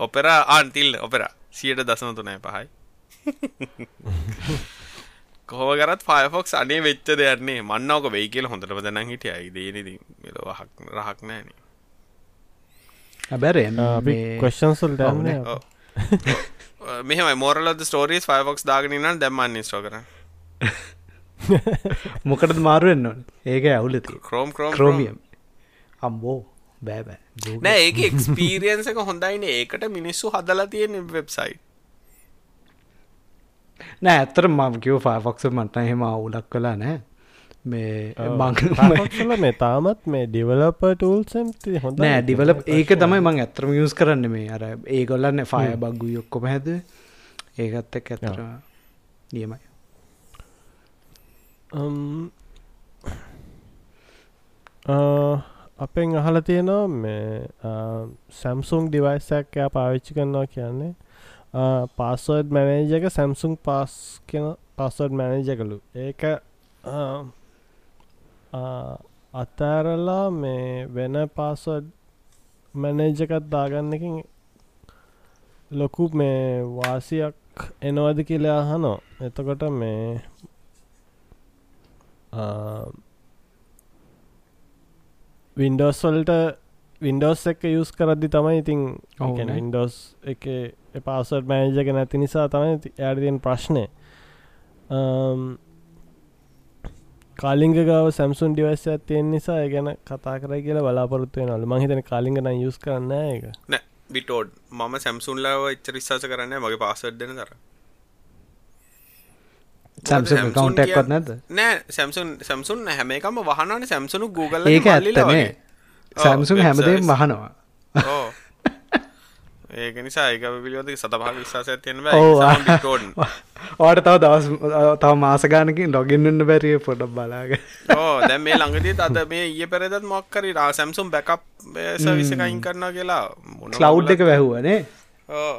ඔපෙර ආන්තිල් ඔපෙර සියට දසන තුනයි පහයි කොහොමගරත් ෆයෆොක්ස් අනේ වෙච්ච දෙයන්නේ මන්නවක වෙයි කියල හොඳටම දැන හිටියයි දේනති රහක් රහක් නෑන ඇබැර කොස්න්සල් දන්න මෙහම මෝරලද ස්ටෝරීස් ෆයෆොක්ස් දාගෙනන්න දැම්මන්න ස්ටෝ කර මොකටද මාරුවෙන්න්න ඒක ඇවුලති ක්‍රෝම් ක්‍රෝම් ක්‍රෝමියම් අම්බෝ. බෑබෑ නෑ ඒක එක්ස්පීරියන්ස එක හොඳයින ඒකට මිනිස්සු හදලා තියෙන වෙබ්සයිට් නෑ ඇත්තර මම කිව ෆාෆොක්ස මට එහෙම අවුලක් කලා නෑ. මේ මංල මේ තාමත් මේ ඩිවලප ටූල්සම් හොඳ නෑ ඩිවලප් ඒක තමයි මං ඇත්‍රම යස් කරන්න මේ අර ඒගොල්ලන්න ෆය බග්ගු යොක්කොම හැද ඒකත් එක් ඇතර නියමයි. අපෙන් අහල තියෙනවා මේ සැම්සුන් ඩිවයිසක් එයා පාවිච්චි කරනවා කියන්නේ පාස්වර්ඩ් මැනේජ එක සැම්සුන් පාස් කියන පස්වර්ඩ් මැනේජ කළු. ඒක අතෑරලා මේ වෙන පාස්වඩ් මැනේජකත් දාගන්නකින් ලොකු මේ වාසියක් එනවද කියලා අහනෝ එතකොට මේ වින්ඩෝස්වල්ට වින්ඩෝස් එක යස් කරද්දි තමයි ඉතින් වින්ඩෝස් එක පාසට මෑජක නැති නිසා තමයි ඇඩතියෙන් ප්‍රශ්නය කාලිංග ගව සැම්සුන් ඩිවස් ඇතියෙන් නිසා ගැන කතා කර කියලා බලාපොරත්තුව නල මහිතන කාලිගන යුස් කරන්න එක නෑ බිටෝඩ් මම සැම්සුන්ලාව එච්චරිස්සාස කරන්න මගේ පාසට් දෙන තර සැම්සුන් කවන්ටක්වත් නැද නෑ සැම්සුන් සැම්සුන් හැම එකම වහනන සැම්සුනු Google ඒක ඇත්තනේ සැම්සුන් හැමදේ මහනවා ඒක නිසා ඒක පිළිබඳ සතභාග විශ්වාසයක් තියෙන බෑ. ඕට තව දවස් තව මාසගානකින් ලොගින්න්න බැරිය පොඩක් බලාග ඕ දැන් මේ ළඟදී අද මේ ඊය පෙරදත් මොක්කරි රා සැම්සුම් බැකප් සවිසකයින් කරනවා කියලා ලව් එක වැැහුවනේ ඕ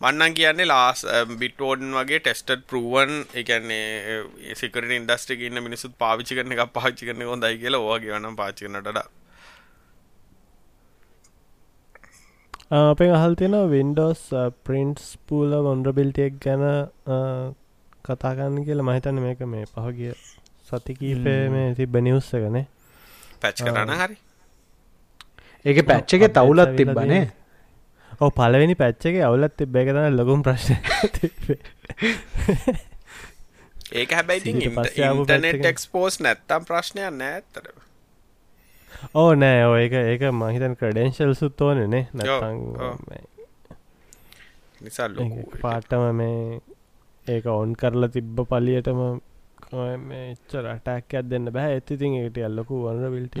මන්නන් කියන්නේ ලාස් බිටෝඩන් වගේ ටෙස්ටඩ් පරුවන් එකන්නේ සිකට ඉන්ඩස්ට්‍රික ඉන්න මිනිසුත් පාවිචි කරන එක පාච්චි කරන හොඳයි කියලා ඕගේ වනම් පාචිකනට අපේ අහල් තියෙන වින්ඩෝස් ප්‍රින්ට්ස් පූල වොන්ඩ්‍රබිල්ටියක් ගැන කතාගන්න කියලා. මහිතන්න මේක මේ පහගිය සතිකීපේ මේ තිබ නිවස්ස ගනේ පැච් කරන්න හරි. ඒක පැච්ච එක තවුලත් තිබ්බනේ ඕ පලවෙනි පැච්චක අවුලත් තිබ්බ එක තන ලොකුම් ප්‍රශ්න ඒක හැබැයි ඉන්ටනෙට් එක්ස්පෝස් නැත්තම් ප්‍රශ්නයක් නෑත්තර ඕ නෑ ඔය එක ඒක මහිතන් ක්‍රඩෙන්ශල් සුත් ඕනනේ නැතන් නිසා පාටම මේ ඒක ඔවන් කරලා තිබ්බ පලියටම එච්ච රටක්යක් දෙන්න බෑ. ඇතිතින් එකට අල්ලකු වන්න විල්ට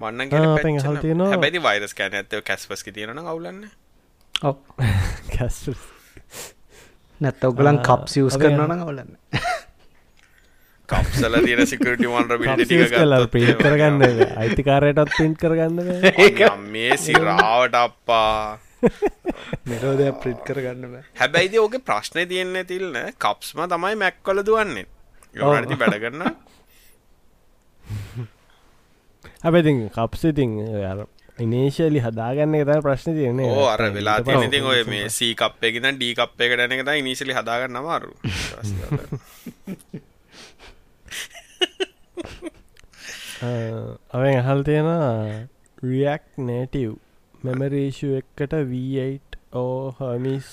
මන්න අපෙන් හල් තියෙනවා හැබැති වයිරස් කෑන ඇත්තව කැස්පස්කි තියෙන අවුලන්න. ඔ නැත්ත ඔගලන් කප්සිියස් කරනන අවුලන්න කප්සල තියෙන සිකරටි වන්ර පිට කරගන්න අයිතිකාරයටත් පින්ට් කරගන්න මේ සිරාවට අප්පා. මෙරෝදය ප්‍රිට් කරගන්න හැබැයිද ඕක ප්‍රශ්නය තියෙන්නේ තිල්න කප්ස්ම තමයි මැක් කොල දුවන්නේ. යෝනති වැඩ කරන්න හැබැති කප්සිතිං ඉනේශලි හදාගන්න එක ප්‍රශ්න තියන්නේ. ඕ අර වෙලා තියනතින් ඔය මේ සී කප්පයගෙන ඩී කප් එක ටන එක ඉනිශලි හදාගන්න අමාරු අවෙන් අහල් තියෙන රියක් නේටව් මෙමරීෂු එක්කට V8 ඕ හමිස්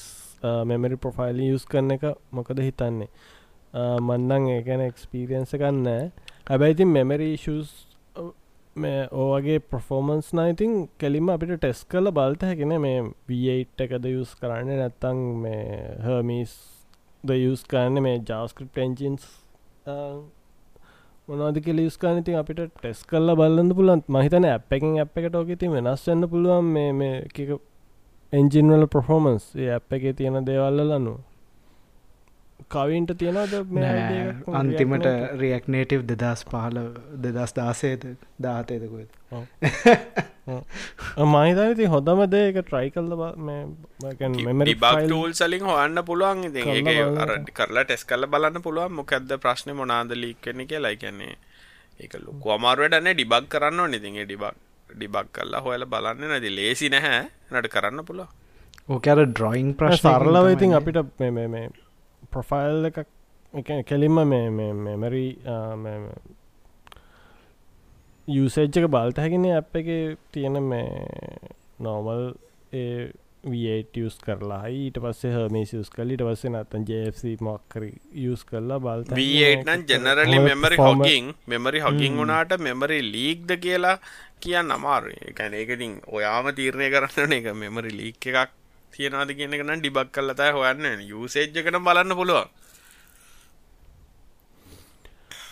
මෙමරි ප්‍රොෆයිලි යස් කරන එක මොකද හිතන්නේ? මන්නන් ඒකැන එක්ස්පීරියන්ස කන්න හැබැයිතින් මෙමරීෂස් මේ ඕගේ ප්‍රෆෝමන්ස් නයිතින් කෙලිම අපිට ටෙස් කල බලත හැකෙන මේ V8 එකද යුස් කරන්න නැත්තං මේ හර්මිස් ද යුස් කරන්න මේ ජාස්කට් පෙන්ජින්ස් මොනවද කියල යස්කාන ඉතින් අපිට ටෙස් කල්ල බලන්න පුලන් මහිතන ඇ් එකින් ඇ් එකට ඕකති වෙනස් වන්න පුළුවන් මේ මේ එන්ජින්වල ප්‍රෆෝමන්ස් ඇ් එක තියෙන දේවල්ල ලන්නවා කවින්ට තියෙනද අන්තිමට රියක්නේටව් දෙදස් පහල දෙදස් දාසේද දාතයදකුත් මහිතනති හොඳම දේක ට්‍රයි කල්ල බක්ටූල් සලින් හොන්න පුළුවන් ඉති ඒ කරලා ටෙස් කල්ල බලන්න පුළුවන් මොකක්ද ප්‍රශ්න මොනාද ලීක් කෙනෙ කිය ලයි කියන්නේ ඒක ලොකු අමාරුවටන ඩිබක් කරන්න නිතිගේ ඩිබක් ඩිබක් කල්ලා හොයල බලන්න. නැති ලේසි නැහැ. නට කරන්න පුළුව ඕකර ඩ්‍රොයින් ප්‍රශ් සරලව ඉතින් අපිට මේ ප්‍රොෆයිල් එකක් කෙලින්ම මේ මෙමරී යුසේජ්ජක බලත හැගෙන අප එක තියෙන මේ නෝමල් ඒස් කරලා. ඊට පස්සේ හමේ සිස් කලිට පස්සේ නත්තන් ජFC මොක්කර යස් කරලා බල් වනම් ජනරලි මෙමරි හොගින් මෙමරි හොගින් වුණාට මෙමරි ලීක්ද කියලා කියන්න අමාරුේ කැන එකටින් ඔයාම තීරණය කරන්න එක මෙමරි ලීක් එකක් තියෙනවාද කියන එක නම් ඩිබක් කල්ලතයි හොයන්න යුසේජ්ජකට බලන්න පුළුවන්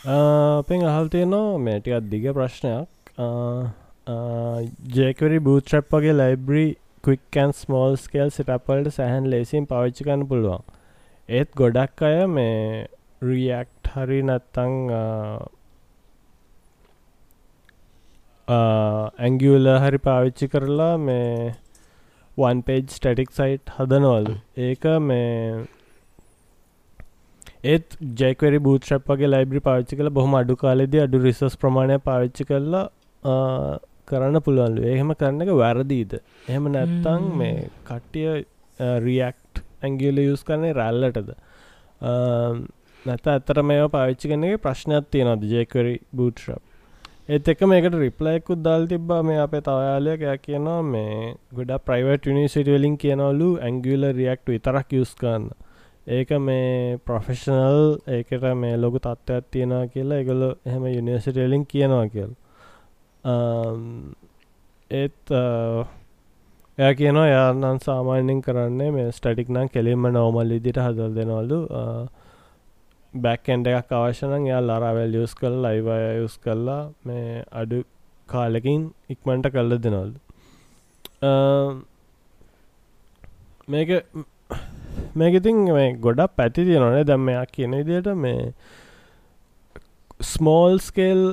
අපෙන් අහල් තියනවා මේටිකත් දිග ප්‍රශ්නයක්. ජේකවරි බූත්‍රප් වගේ ලයිබ්‍රී ක්වික්කන් ස්මෝල් ස්කේල් සිටපල්ට සැහන් ලේසින් පවිච්චිකන්න පුළුවන්. ඒත් ගොඩක් අය මේ රියක්් හරි නත්තං ඇංගියල හරි පාවිච්චි කරලා මේ වන් පේජ් ස්ටටික් සයිට් හදනවලු. ඒක මේ ඒත් ජෙකවරි බූත්‍රප් වගේ ලයිබ්‍රි පාච්චි කළ බොහම අඩු කාලෙද අඩු රිසස් ප්‍රමාණය පාවිච්චි කරලා කරන්න පුළුවන්ලු එහෙම කරන්න එක වැරදීද? එහෙම නැත්තං මේ කට්ටිය රියක්් ඇංගියල යස් කරන්නේ රැල්ලටද? නැත ඇතර මේ පාවිච්චි කනගේ ප්‍රශ්නයක් තියෙනද ජෙකරි බූට්‍රප් ඒත් එක මේකට රිප්ලයිකුත් දල් තිබ්බා. මේ අපේ තවයාලයක් ය කියනවා මේ ගොඩ ප්‍රයිවට නිසිට වලින් කියනවලු ඇංගියල රියක්් විතරක් යස් කරන්න ඒක මේ ප්‍රොෆෙෂනල් ඒකට මේ ලොකු තත්ත්වයක් තියෙනවා කියලා එකගොල එහෙම යුනිවර්සිටලින් කියනවා කියල්. ඒත් එය කියනවා යානන් සාමාන්‍යෙන් කරන්නේ මේ ස්ටටික් නම් කෙලින්ම නෝමල් ඉදිට හදල් දෙනවලු. බැක්කෙන්ඩ එකක් අවශ්‍යනන් යා ලරාවැල් යස් කල් ලයිවය යුස් කල්ලා මේ අඩු කාලෙකින් ඉක්මන්ට කල්ල දෙනවලු. මේක මේකඉතින් මේ ගොඩක් පැති තියෙනනේ දැම්මයක් කියන විදියට මේ ස්මෝල් ස්කේල්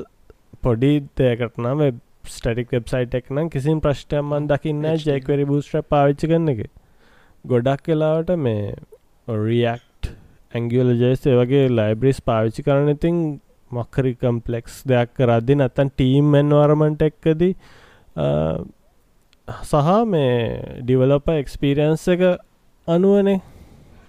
පොඩි දෙයකට නම් ස්ටටික් වෙබ්සයිට් එක් නම් කිසිම් ප්‍රශ්ටයම්මන් දකින්න ජෙක්වරි බූස්ට්‍ර පාවිච්චි කරන එක. ගොඩක් කලාවට මේ රියක්් ඇංගියල ජේස්ේ වගේ ලයිබ්‍රිස් පාවිච්චි කරන ඉතින් මොක්කරි කම්පලෙක්ස් දෙයක් කරදදි නැත්තන් ටීම් මෙන් වරමට එක්කදී සහ මේ ඩිවලප එක්ස්පිරියන්ස එක අනුවනේ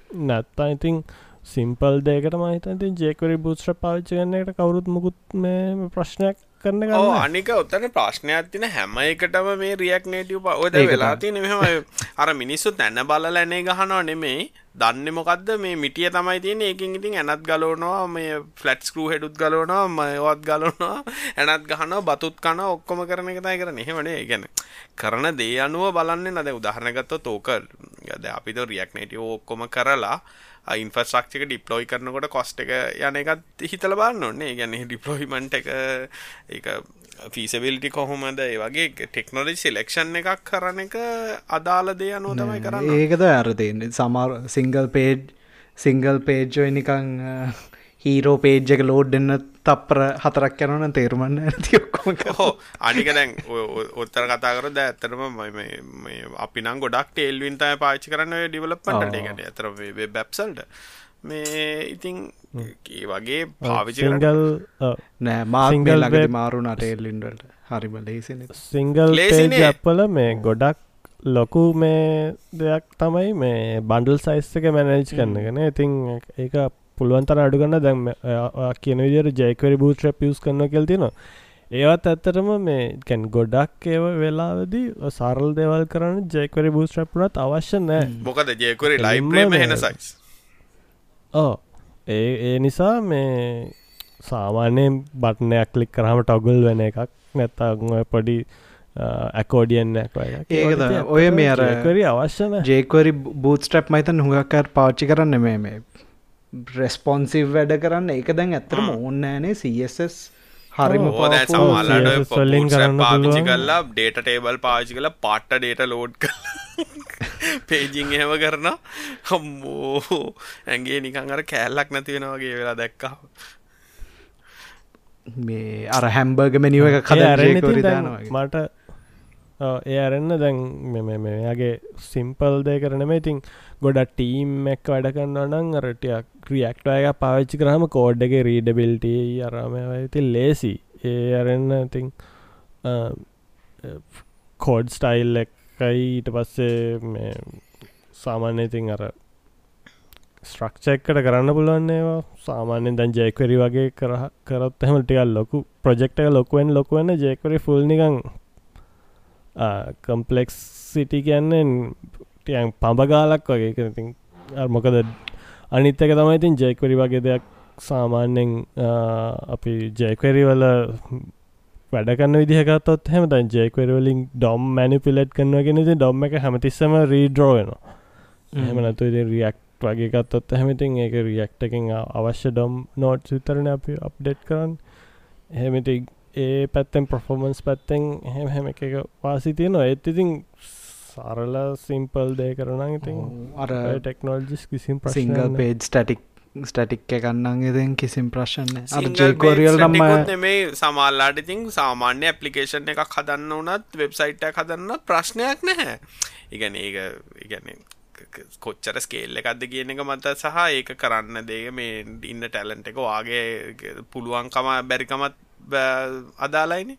නැත්තා ඉතින් සිම්පල් දේකට මහිතති ජෙකරි බුත්්‍ර පාවිච්ච කන්නට කවරුත් මුකුත් මේ ප්‍රශ්නයක් කරන අනික ඔත්තන ප්‍රශ්නයක් තින හැම එකටම මේ රියක් නේටව ඔද වෙලා තින මෙහම අර මිනිස්සු තැන්න බල ලැනේ ගහනවා නෙමෙයි. දන්න මොකක්ද මේ මිටිය තමයි තියෙන ඒකින් ඉතින් ඇනත් ගලෝනවා මේ ෆලට් ස්කරූ හෙඩුත් ගලෝනවා මයවත් ගලනවා ඇනත් ගහන බතුත් කන ඔක්කොම කරන එකතයි කරන එහෙමනේ ගැන කරන දේ අනුව බලන්න නද උදාහරණගත්ත තෝක ගද අපිත රියක් නේටව ඔක්කොම කරලා ඉන්ෆස්ට්‍රක්චක ඩිප්ලොයි කරනකොට කොස්ට එක යන එකත් හිතල බලන්න ඕන්නේ ගැන ඩිප්ලොයිමන්ට එක එක ෆීසබිලිටි කොහොමද? ඒ වගේ ටෙක්නොලජි සිලෙක්ෂන් එකක් කරන එක අදාළ දේ අනුව තමයි කරන්න. ඒකද අරදන්න සමර් සිංගල් පේඩ් සිංගල් පේජ්ජොයි නිකං හීරෝ පේජ් එක ලෝඩ් දෙන්න තප්පර හතරක් යනන තේරුමන්න ඇති ඔක්කොම හෝ අනික දැන් ඔත්තර කතා කර ද ඇත්තරම අපි නම් ගොඩක් ටේල්වින් තය පාච්චි කරන්න ඩිවලප්පට එකට ඇතර බැප්සල්ට මේ ඉතින් ඒ වගේ පාවිචිගල් නෑ මාංගල් ලග මාරුණ ටේල්ලින්ඩට හරිම ලේසින සිංගල් අපල මේ ගොඩක් ලොකු මේ දෙයක් තමයි මේ බන්ඩල් සයිස් එක මැනේජ් කරන්නගෙන ඉතින් ඒක පුළුවන්තර අඩුගන්න දැම් කියන විදිර ජයකවරි බූට්‍රප් යස් කරන්න කෙල් තිනවා ඒවත් ඇත්තටම මේ කැන් ගොඩක් ඒව වෙලාවදී සරල් දෙවල් කරන්න ජයකවරි බූස්ට්‍රප්නත් අවශ්‍ය නෑ මොකද ජයකරි ලයිබ්‍රේම හෙන සයිස් ඕ ඒ ඒ නිසා මේ සාමාන්‍යයෙන් බට්නයක් ලික් කරහම ටොගල් වෙන එකක් නැත්තා පොඩි ඇකෝඩියන්නක් ඒද ඔය මේ අර කරි අවශ්‍යන ජේකවරි බූත්ස්ටප් මයිතන් හුඟක්කර පාච්චි කරන්න මේ මේ රෙස්පොන්සිව් වැඩ කරන්න. ඒක දැන් ඇත්තටම ඕන්නෑනේ CSS හරිම කරන්න පාවිච්චි පුළුවන්. කරලා ඩේටා ටේබල් පාවිච්චි කරලා පාට්ට ඩේටා ලෝඩ් කරලා. පේජින් එහෙම කරනවා. අම්මෝ. ඇඟේ නිකන් අර කෑල්ලක් නැති වෙනවා වගේ වෙලා දැක්කා. මේ අර හැම්බර්ග මෙනිව එක දානවා මට ඒ ඇරෙන්න දැන් මෙයාගේ සිම්පල් දය කරනම ඉතින් ගොඩ ටීම් එක් වැඩ කන්න නම් අරටයක් ක්‍රියක්ට එක පාවිච්චි කරහම කෝඩ් එක රීඩබිල්ට අරම ඉති ලේසි ඒ අරන්න ඉතින් කෝඩ් ස්ටයිල් එකයි ඊට පස්සේ මේ සාමාන්‍ය ඉතින් අර ස්ට්‍රක්ෂක්කට කරන්න පුළුවන්න්නේවා සාමාන්‍යෙන් දැන් ජයකරි වගේ කර කරත් එහම ටිකල් ලොකු ප්‍රජෙක්් එක ලොකුවෙන් ලොකුවන්න ජයකරි ෆුල් නිකං කම්පලෙක්ස් සිටි කියන්නෙන් ටියන් පඹගාලක් වගේ. කරතින් මොකද අනිත් එක තමයි ඉතින් ජයකරි වගේ දෙයක් සාමාන්‍යෙන් අපි ජයකරි වල වැඩකන්න විදිහකත්තොත් හෙම තන් ජයකරවලින් ඩොම් මැනිපිලට් කරනගෙන ඩොම් එක හැමතිස්සම රීඩ්‍රෝවෙනවා එහෙම නැතු ඉති රියක්් වගේ ගත්තොත් හැමතින් ඒක රියක්ට එකින් අවශ්‍ය ඩොම් නෝට් විතරන අපි අප්ඩේට් කරන්න. එහෙමති ඒ පැත්තෙන් ප්‍රෆෝමන්ස් පැත්තෙන් එහෙම හැම එක වාසි තියෙනවා. ඒත් ඉතින් සරල සිම්පල් දේ කරන ඉතින් අර ටෙක්නෝජිස් කිසිම් සිංගල් පේජ් ස්ටටික් ස්ටටික් එකන්නන් එදෙන් කිසිම් ප්‍රශ්න ජේකෝරියල් නම්ම නෙමෙයි. සමහරලාට ඉතින් සාමාන්‍ය ඇප්ලිකේෂන් එකක් හදන්න වුණත් වෙබ්සයිට් එකක් හදන්න ප්‍රශ්නයක් නැහැ. ඉගැන ඒක ඉගැන කොච්චර ස්කේල් එකක්ද කියන එක මත සහ ඒක කරන්න දේ මේ ඉන්න ටැලන්ට එක වාගේ පුළුවන්කම බැරිකමත් අදාලයින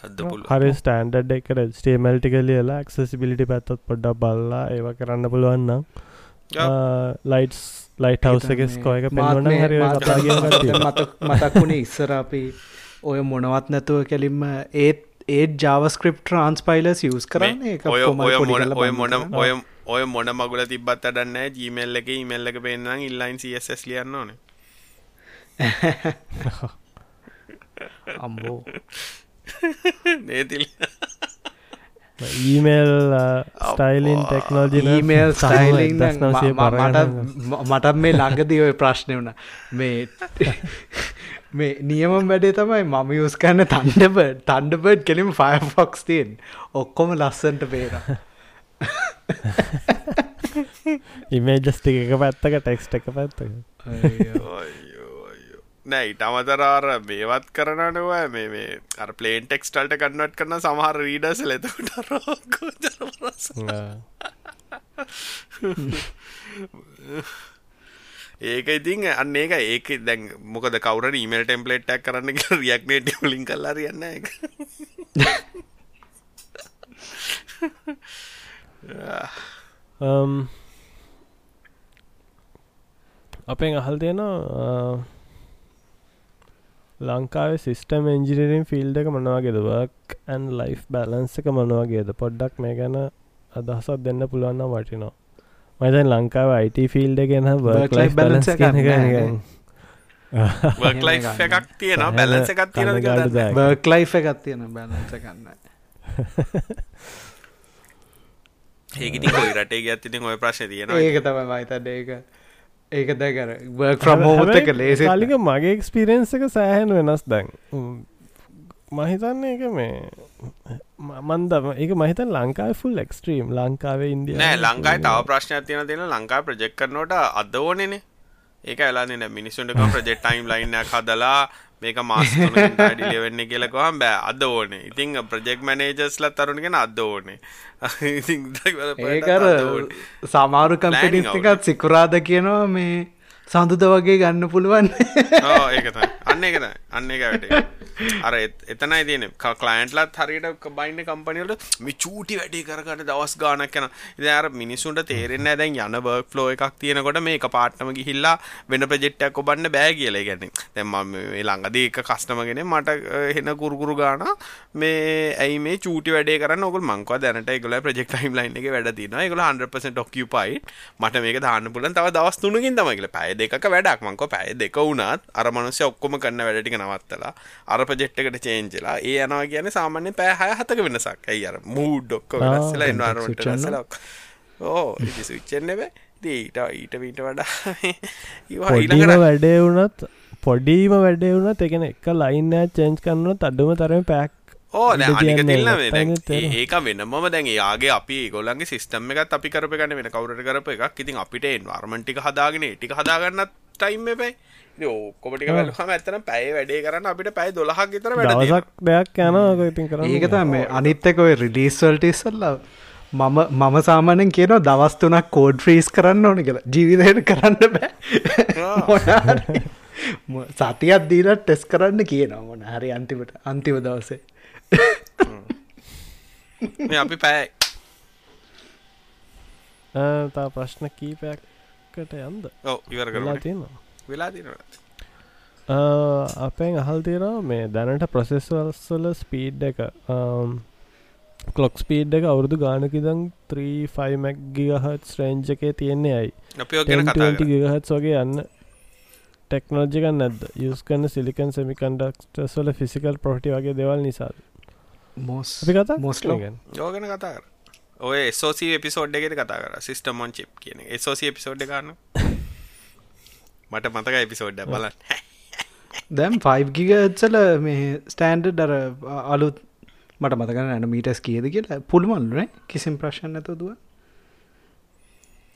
හරි ස්ටන්ඩ් එකට ස්ටේමල්ටි කලියලා ක්සසිබිලිටි පැත්තත් පොඩ්ඩක් බල්ලා ඒව කරන්න පුළුවන්නම් ලයිටස් ලයිට හවස එක ස්කෝ එක පෙන්වන හරි කතා කියන මතක්වුණේ ඉස්සර අපි ඔය මොනවත් නැතුව කෙලින්ම ඒත් ඒත් ජාවස්ක්‍රප් ට්‍රන්ස්පයිලස් යස් කරන්න එක ඔය ඔය මොන. ඔය ඔය මොන මගුල තිබත් අඩන්න ජීමල් එක ඉමල්ල එක පෙන්න්නම් ඉල්ලයින් සස් ලියන්න ඕන. අම්බෝ නේතිල්. ඊමේල් ස්ටයිලින් ටෙක්නෝජි ඊමේල් සයිලිං මට මේ ළඟදී ඔය ප්‍රශ්නය වුණ. මේ මේ නියමම් වැඩේ තමයි මම යස් කරන්න තන්ඩබඩ් තන්ඩබඩ් කෙලිම ෆයිෆොක්ස් තියෙන් ඔක්කොම ලස්සන්ට පේර ඉමේජස්ටික එක පැත්තක ටෙක්ස්ට එක පැත්තක නෑ ඉට අමතරාර මේවත් කරනටව මේ මේ අර පලේන් ටෙක්ස්ටල්ට කන්නට කරන සමහර රීඩස් ලෙතකට ඒක ඉතින් අන්න ඒක ඒක දැන් මොකද කවර ඊමල් ටෙම්පලේට්ක් කරන්න රියක්නේට ලින් කල්ලා යන්න එක අපෙන් අහල් තියෙනවා ලංකාවේ සිිස්ටම් එන්ජිනීරින් ෆිල්ඩ එක මනවාගේද වර්ක් ඇන් ලයිෆ් බැලන්ස එක මනවාගේද පොඩ්ඩක් මේ ගැන අදහසත් දෙන්න පුළුවන්න වටිනවා. මතන් ලංකාව අයිට ෆිල්ඩ ගෙන Work life balance එකක් නැහැ. වර්ක් ලයි් එකක් තියෙන බැලන්ස එකක් තියෙන බර්ක් ලයි් එකත් තියෙන බැලන්ස කන්න ඒකති කොයි රටේ ඇතිති ඔය ප්‍රශ් තියෙනවා. ඒක තමයි මයිතට ඒක ඒක දැකර බර්ක් ්‍රම් හෝත එක ලේසි කාලික මගේ එක්ස්පිරෙන්න්ස එක සෑහන් වෙනස් දැන්. මහිතන්නේ එක මේ මන්දම ඒක මහිතන් ලංකාව ෆුල් එක්ස්ට්‍රීම් ලංකාවේ ඉන්දිය නෑ ලංකායි තව ප්‍රශ්නයක් තියෙන තියෙන ලංකා ප්‍රජෙක්් කරනට අද ඕනෙනේ ඒක ඇලාන මිනිසුන්ටක ප්‍රජෙක්් ටයිම් ලයින්නක් හදලා මේක මාස ඩිලිවෙන්න කියලකවම් බෑ අද ඕනේ. ඉතිං ප්‍රජෙක්් මනේජස්ල තරුණගෙන අද ඕනේ. ඒකර සමාරු කම්පිනිස්තිකත් සිකුරාද කියනවා මේ සඳුද වගේ ගන්න පුළුවන්. ඒකත අන්න එකත අන්න එක වැටේ අර එතනයි තියෙන කලයින්ට්ලත් හරියට බයින්න කම්පනියට මේ චූටි වැඩේ කරගන්න දවස් ගානක් යන ඉතින් අර මිනිසුන්ට තේරෙන්නේ නැහැ දැන් යන වර්ක් ෆ්ලෝ එකක් තියෙනකොට මේක පාට්ටම ගිහිල්ලා වෙන ප්‍රොජෙක්ට් එකක් ඔබන්න බෑ කියලා. කියන්නේ දැන් මම මේ ළඟදී එක කස්ටමර් කෙනෙක් මට එන කුරුකුරු ගාන මේ ඇයි මේ චූටි වැඩේ කරන්න? ඕගොල්ලෝ මං කිව්වා දැනට ඒගොල්ලෝ ප්‍රොජෙක්ට් ටයිම් ලයින් එකේ වැඩ තියෙනවා. ඒගොල්ලෝ 100% ඔකියුපයිඩ් මට මේක දාන්න පුළුවන් තව දවස් 3කින් තමයි කියලා. පැය දෙකක වැඩක්. මං කිව්වා පැය දෙක වුණත් අර මිනිස්සු ඔක්කොම කරන වැඩ ටික නවත්තලා අර ප්‍රජෙක්් එකට චේන්ජලා ඒ යනවා කියන සාමාන්‍ය පෑ හය හතක වෙනසක්. ඇයි අර මූඩ් ොක්ක වෙනස්සලා එන්වාරමට වෙනසලක් ඕ ඉති සවිච්චෙන්නෙව ඊට මීට වඩා පොඩිම වැඩේ වුණත් පොඩීම වැඩේ වුණත් එකන එක ලයින්න චේන්ච් කරන්න අඩුම තරම පැක් ඕ. ඒක වෙනම දැන් යාගේ අපි ගොලන්ගේ සිස්ටම් එකත් අපි කරප ගන්න වෙන කවුරට කරප එකක්. ඉතින් අපිට එන්වර්මටික හදාගෙන ටික හදාගන්නත් ටයිම් එපයි ඔක්කොමටික හම ඇතන පැය වැඩේ කරන්න අපිට පැයි දොලහක් ගතර වැඩ දවසක් දෙයක් යන ඉතින් කරන්න. ඒක තම අනිත්තක ඔය රිලිස්වල්ට ඉස්සල්ලා මම මම සාමානෙන් කියනවා දවස් තුනක් කෝඩ් ෆ්‍රීස් කරන්න ඕන කියලා. ජීවිතයට කරන්න බෑ. මො- සතියක් දීල ටෙස් කරන්න කියනවා මොන හරි අන්තිමට අන්තිම දවසේ. මේ අපි පැයි තා ප්‍රශ්න කීපයක්කට යන්ද? ඔව ඉවර කරලා තියෙනවා වෙලා තිනවා අපෙන් අහල් තියෙනවා මේ දැනට ප්‍රසෙස්වල්සල ස්පීඩ් එක කලොක් ස්පීඩ් එක අවුරදු ගානකිදං 3ෆයි මැක් ගිගහත් ස්ට්‍රේන්ජ් එකේ තියෙන්නේ ඇයි. ගිගහත් වගේ යන්න. ටෙක්නෝජිකන් නැද යස් කන්න සිලිකන් සෙමිකන්ඩක්ටස් වල ෆිසිකල් පොටි වගේ දෙවල් නිසා මොස් කතා මොස්ලෝ ගැන. යෝ ගැන කතා කර. ඔය සෝසි එපිසෝඩ් එකෙද කතා කර? සිස්ටමොන් චිප් කියන සෝසි එපිසෝඩ් ගන්න මට මතක එපිසෝඩ්ඩ බලන්න. දැම් 5ගිගත්සල මේ ස්ටෑන්ඩ ඩර අලුත් මට මතකන ඇන මීටස් කියද කියලා. පුළුමන්ලනේ කිසිම් ප්‍රශ්න ඇත දුව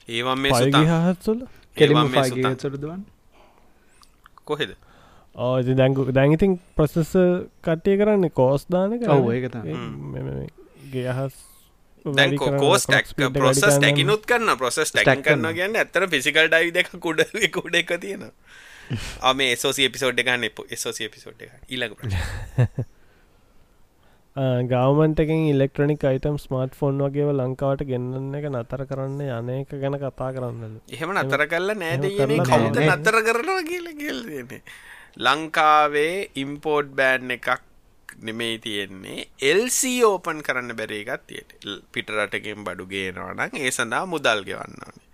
ඒවන් මේ සුතා. පයිගහත්සොල කෙලිම සුතන්. ෆයිගසලදුවන් කොහෙද? ඕ දැංගු දැංගිතින් ප්‍රසෙස කට්ටිය කරන්න කෝස් දාන ඔව්, ඒක තමයි. ගේහස් දැන් කෝස් ටක් ප්‍රොසස් ටැකිනුත් කරන්න ප්‍රොසෙස් ටැක් කරන්න. කියන්න ඇත්තන ෆිසිකල් ඩයි දෙක කුඩ කුඩ එක තියෙන අම සෝසි පිසෝඩ් එකන්න සෝසි පිසෝඩ් එක ඊලක ගවමන්ටකින් ඉලෙක්ට්‍රනික් අයිටම් ස්මර්ට් ෆෝන් වගේ ලංකාවට ගෙන්න්න එක නතර කරන්න යනක ගැන කතා කරන්න එහෙම නතර කල්ල නෑද කවුද. නතර කරනවා කියල කියල්දන්නේ ලංකාවේ ඉම්පෝර්ට් බෑන් එකක් නෙමෙයි තියෙන්නේ. එල්C ඕපන් කරන්න බැරේගත් තියට පිටරටකින් බඩු ගේනවනං ඒ සඳහා මුදල් ගෙවන්න ඕනේ.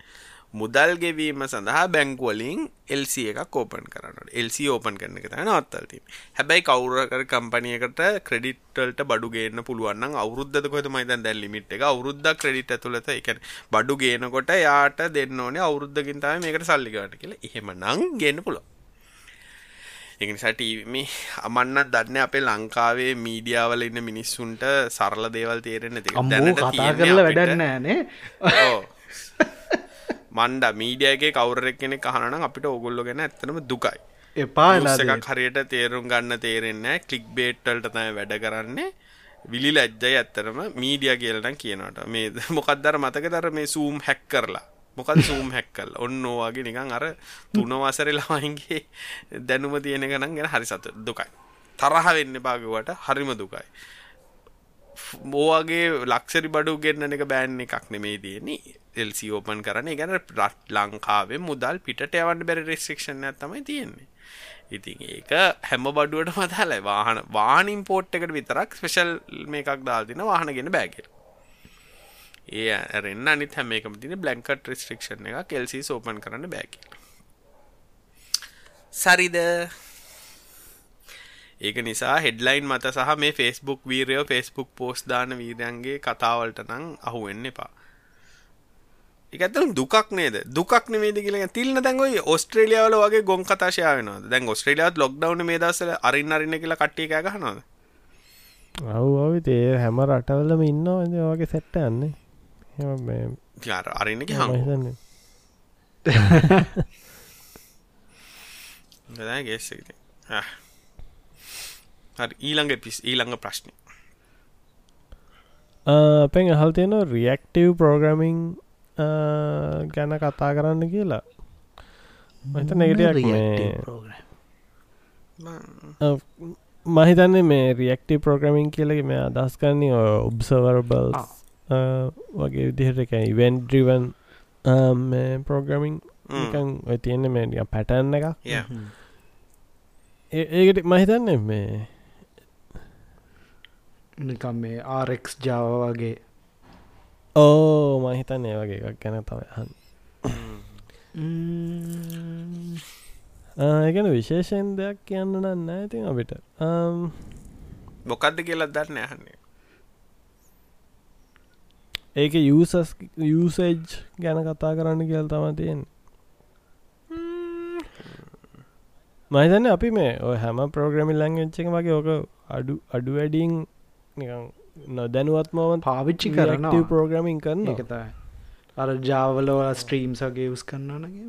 මුදල් ගෙවීම සඳහා බැංකුවලින් එල්C එකක් ඕපන් කරන්නට එල්C ඕපන් කරන එක තයි නවත්තල්ති හැබැයි කවුරකර කම්පනියකට ක්‍රඩිට්ටල්ට බඩු ගේන්න පුළුවන් අවුද්ධ කොත මයිතන් දැල් ලිමිට් එක? අවුද්ධ ක්‍රඩිට ඇතුලත එක බඩු ගේනකොට යාට දෙන්න ඕනේ අවුරුද්ධකින් තම මේකට සල්ලිගට කියලා. එහෙම නං ගන්න පුළො එකනිසටීම අමන්න දන්න අපේ ලංකාවේ මීඩියාවල ඉන්න මිනිස්සුන්ට සරල දේවල් තේරෙන අම්මෝ කතා කරලා වැඩන්නෑනේ මන්ඩ මීඩියගේ කවරක් කෙනෙ කහන අපිට ඔගොල්ලො ගැන ඇත්තනම දුකයි. එපා එකක් හරියට තේරුම් ගන්න තේරෙන්නේ කලික් බේට්ටල්ට තමයි වැඩ කරන්නේ. විලි ලැජ්ජයි ඇත්තරම මීඩිය කියලන කියනට මේ මොකක්දර මතක දර මේ සූම් හැක් කරලා මොකද සූම් හැක් කල් ඔන්න ඕවාගේ නිකං අර තුනවසර ලායින්ගේ දැනුම තියෙන ගනන් ගැන හරි සත දුකයි. තරහ වෙන්න පාගවට හරිම දුකයි. මෝවගේ ලක්ෂරි බඩු ගෙන්න්න එක බෑන් එකක් නෙමේ තියෙන්නේ. එල්සි ඕපන් කරන ගැන රට් ලංකාවේ මුදල් පිට යවන්න බැරි රෙස්ක්ෂණ තමයි තියෙන්නේ. ඉතින් ඒක හැම බඩුවට මතාලයි වාහන වානින් පෝට් එකට විතරක් ස්පෙෂල් මේ එකක් දාල්තින වාහනගෙන බෑගෙල් ඒ ඇරෙන්න්න අනිත් හැම එකම තින බ්ලංකට් රිස්ට්‍රික්ෂණ එක කෙල්සි සෝපන් කරන්න බෑකි සරිද? ඒක නිසා හෙඩ්ලයින් මත සහ මේ ෆෙස්බුක් වීරයෝ ෆෙස්බුක් පෝස් දාන වීරයන්ගේ කතාවලට නං අහුවෙන්න එපා. එකතම දුකක් නේද? දුකක් නෙමේද කියල තිල්න දැන්ගොයි ඔස්ට්‍රේලියාවල වගේ ගොන් කතාශයාවන දැන් ඔස්ට්‍රේලියාත් ලොක්ඩවන මේ දසල අරින් අරින්න කියලා කට්ටිය ගහනවද? අව් අවි තේ හැම රටවල්ලම ඉන්න වගේ සැට්ට යන්නේ යාර අරින්න මම හම හිතන්නේ. ගෙස්සක හරි ඊළඟ පිස් ඊළඟ ප්‍රශ්නය අපෙන් අහල් තියෙන රියක්ටව් ප්‍රෝග්‍රමිං ගැන කතා කරන්න කියලා. මහිත නැගටයක් මේ මහිතන්නේ මේ රියක්ටව ප්‍රෝග්‍රමින් කියලගේ මේ අදස් කරන්නේ ඔබ්සවර්බල් වගේ විදිහට එක ඉවෙන් ඩ්‍රිවන් ප්‍රෝග්‍රමිං නිකන් ඔය තියෙන්නේ මේ පැටන්න එක ඒකට මහිතන්නේ මේ නිකම් මේ ආරෙක්ස් ජාව වගේ. ඕ මහිතන්න ඒ වගේ එකක් ගැන තමයහන් ඒගැන විශේෂයෙන් දෙයක් කියන්න නන්න ඇතින් අපිට. මොකක්ද කියලා දන්න ඇහන්නේ ඒක යසස් යසේජ් ගැන කතා කරන්න කියල් තම තියෙන් මහිතන්න අපි මේ ඔය හැම ප්‍රෝග්‍රමිල් ලංගෙච්ච එක වගේ ඕක අඩු අඩු වැඩිං නොදැනුවත්මවන් පාවිච්චි කරන ප්‍රෝග්‍රමින් කරන්න එකතයි අර ජාවල ස්ට්‍රීම්ස් වගේ උස් කරන්නනගේ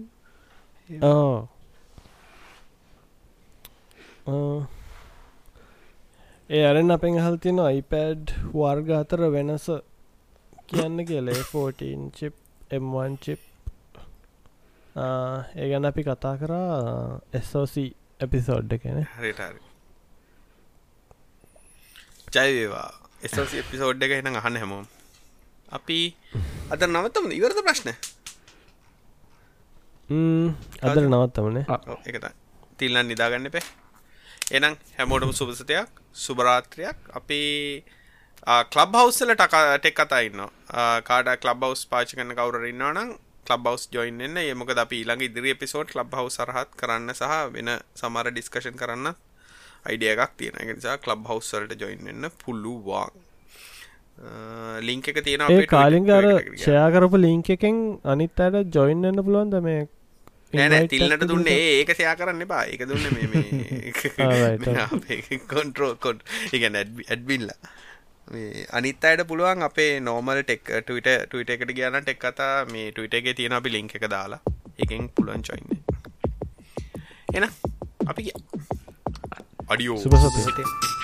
ඒ අරෙන් අපෙන් හල් තියෙන iPad වර්ග අතර වෙනස කියන්න කියලේ 14 චිප් M1 චිප් ඒ ගැන අපි කතා කරා SOC එපිසෝඩ් එකන හරිටරි ජයවේවා එසෝසි එපිසෝඩ් එක හින අහන්න හැමෝම්. අපි අද නවත්තම. ඉවරද ප්‍රශ්න? අදර නවත්තමනේ එකත තිල්ලන් නිදාගන්න පේ එනම් හැමෝටම සුභසතයක් සුභරාත්‍රයක් අපි කලබ් හවස්සල ටෙක් කතා ඉන්න කාඩ කලබ් හවස් පාච කන කවර ඉන්නවනම් ලබ් හවස් ජොයින්න ඒමක අපි ඊළඟ ඉදිරි එපිසෝඩ් ලබ් හවස් සරහත් කරන්න සහ වෙන සමර ඩිස්කෂන් කරන්න අයිඩිය එකක් තියෙන එක නිසා කලබ් හවස්සල්ට ජොයින්න පුළුවන්. ලිංක එක තියෙන කාලින් අර ෂයා කරපු ලිංක එකෙන් අනිත් අයට ජොයින්න්න පුළුවන්ද? මේ නෑ තිල්ලට දුන්නේ. ඒක සයා කරන්න එපා. එක දුන්න මේ කොන්ට්‍රෝ කොට් ඉගැන ඇඩ්බිල්ල අනිත් අයට පුළුවන් අපේ නෝමල් ටෙක් ටවිට ටවිට එකට කියන ටෙක් කතා මේ ටවිට එක තියෙන අපි ලිංක එක දාලා එකෙන් පුළුවන් චොයින්න එන අපි අඩියෝ සුපසත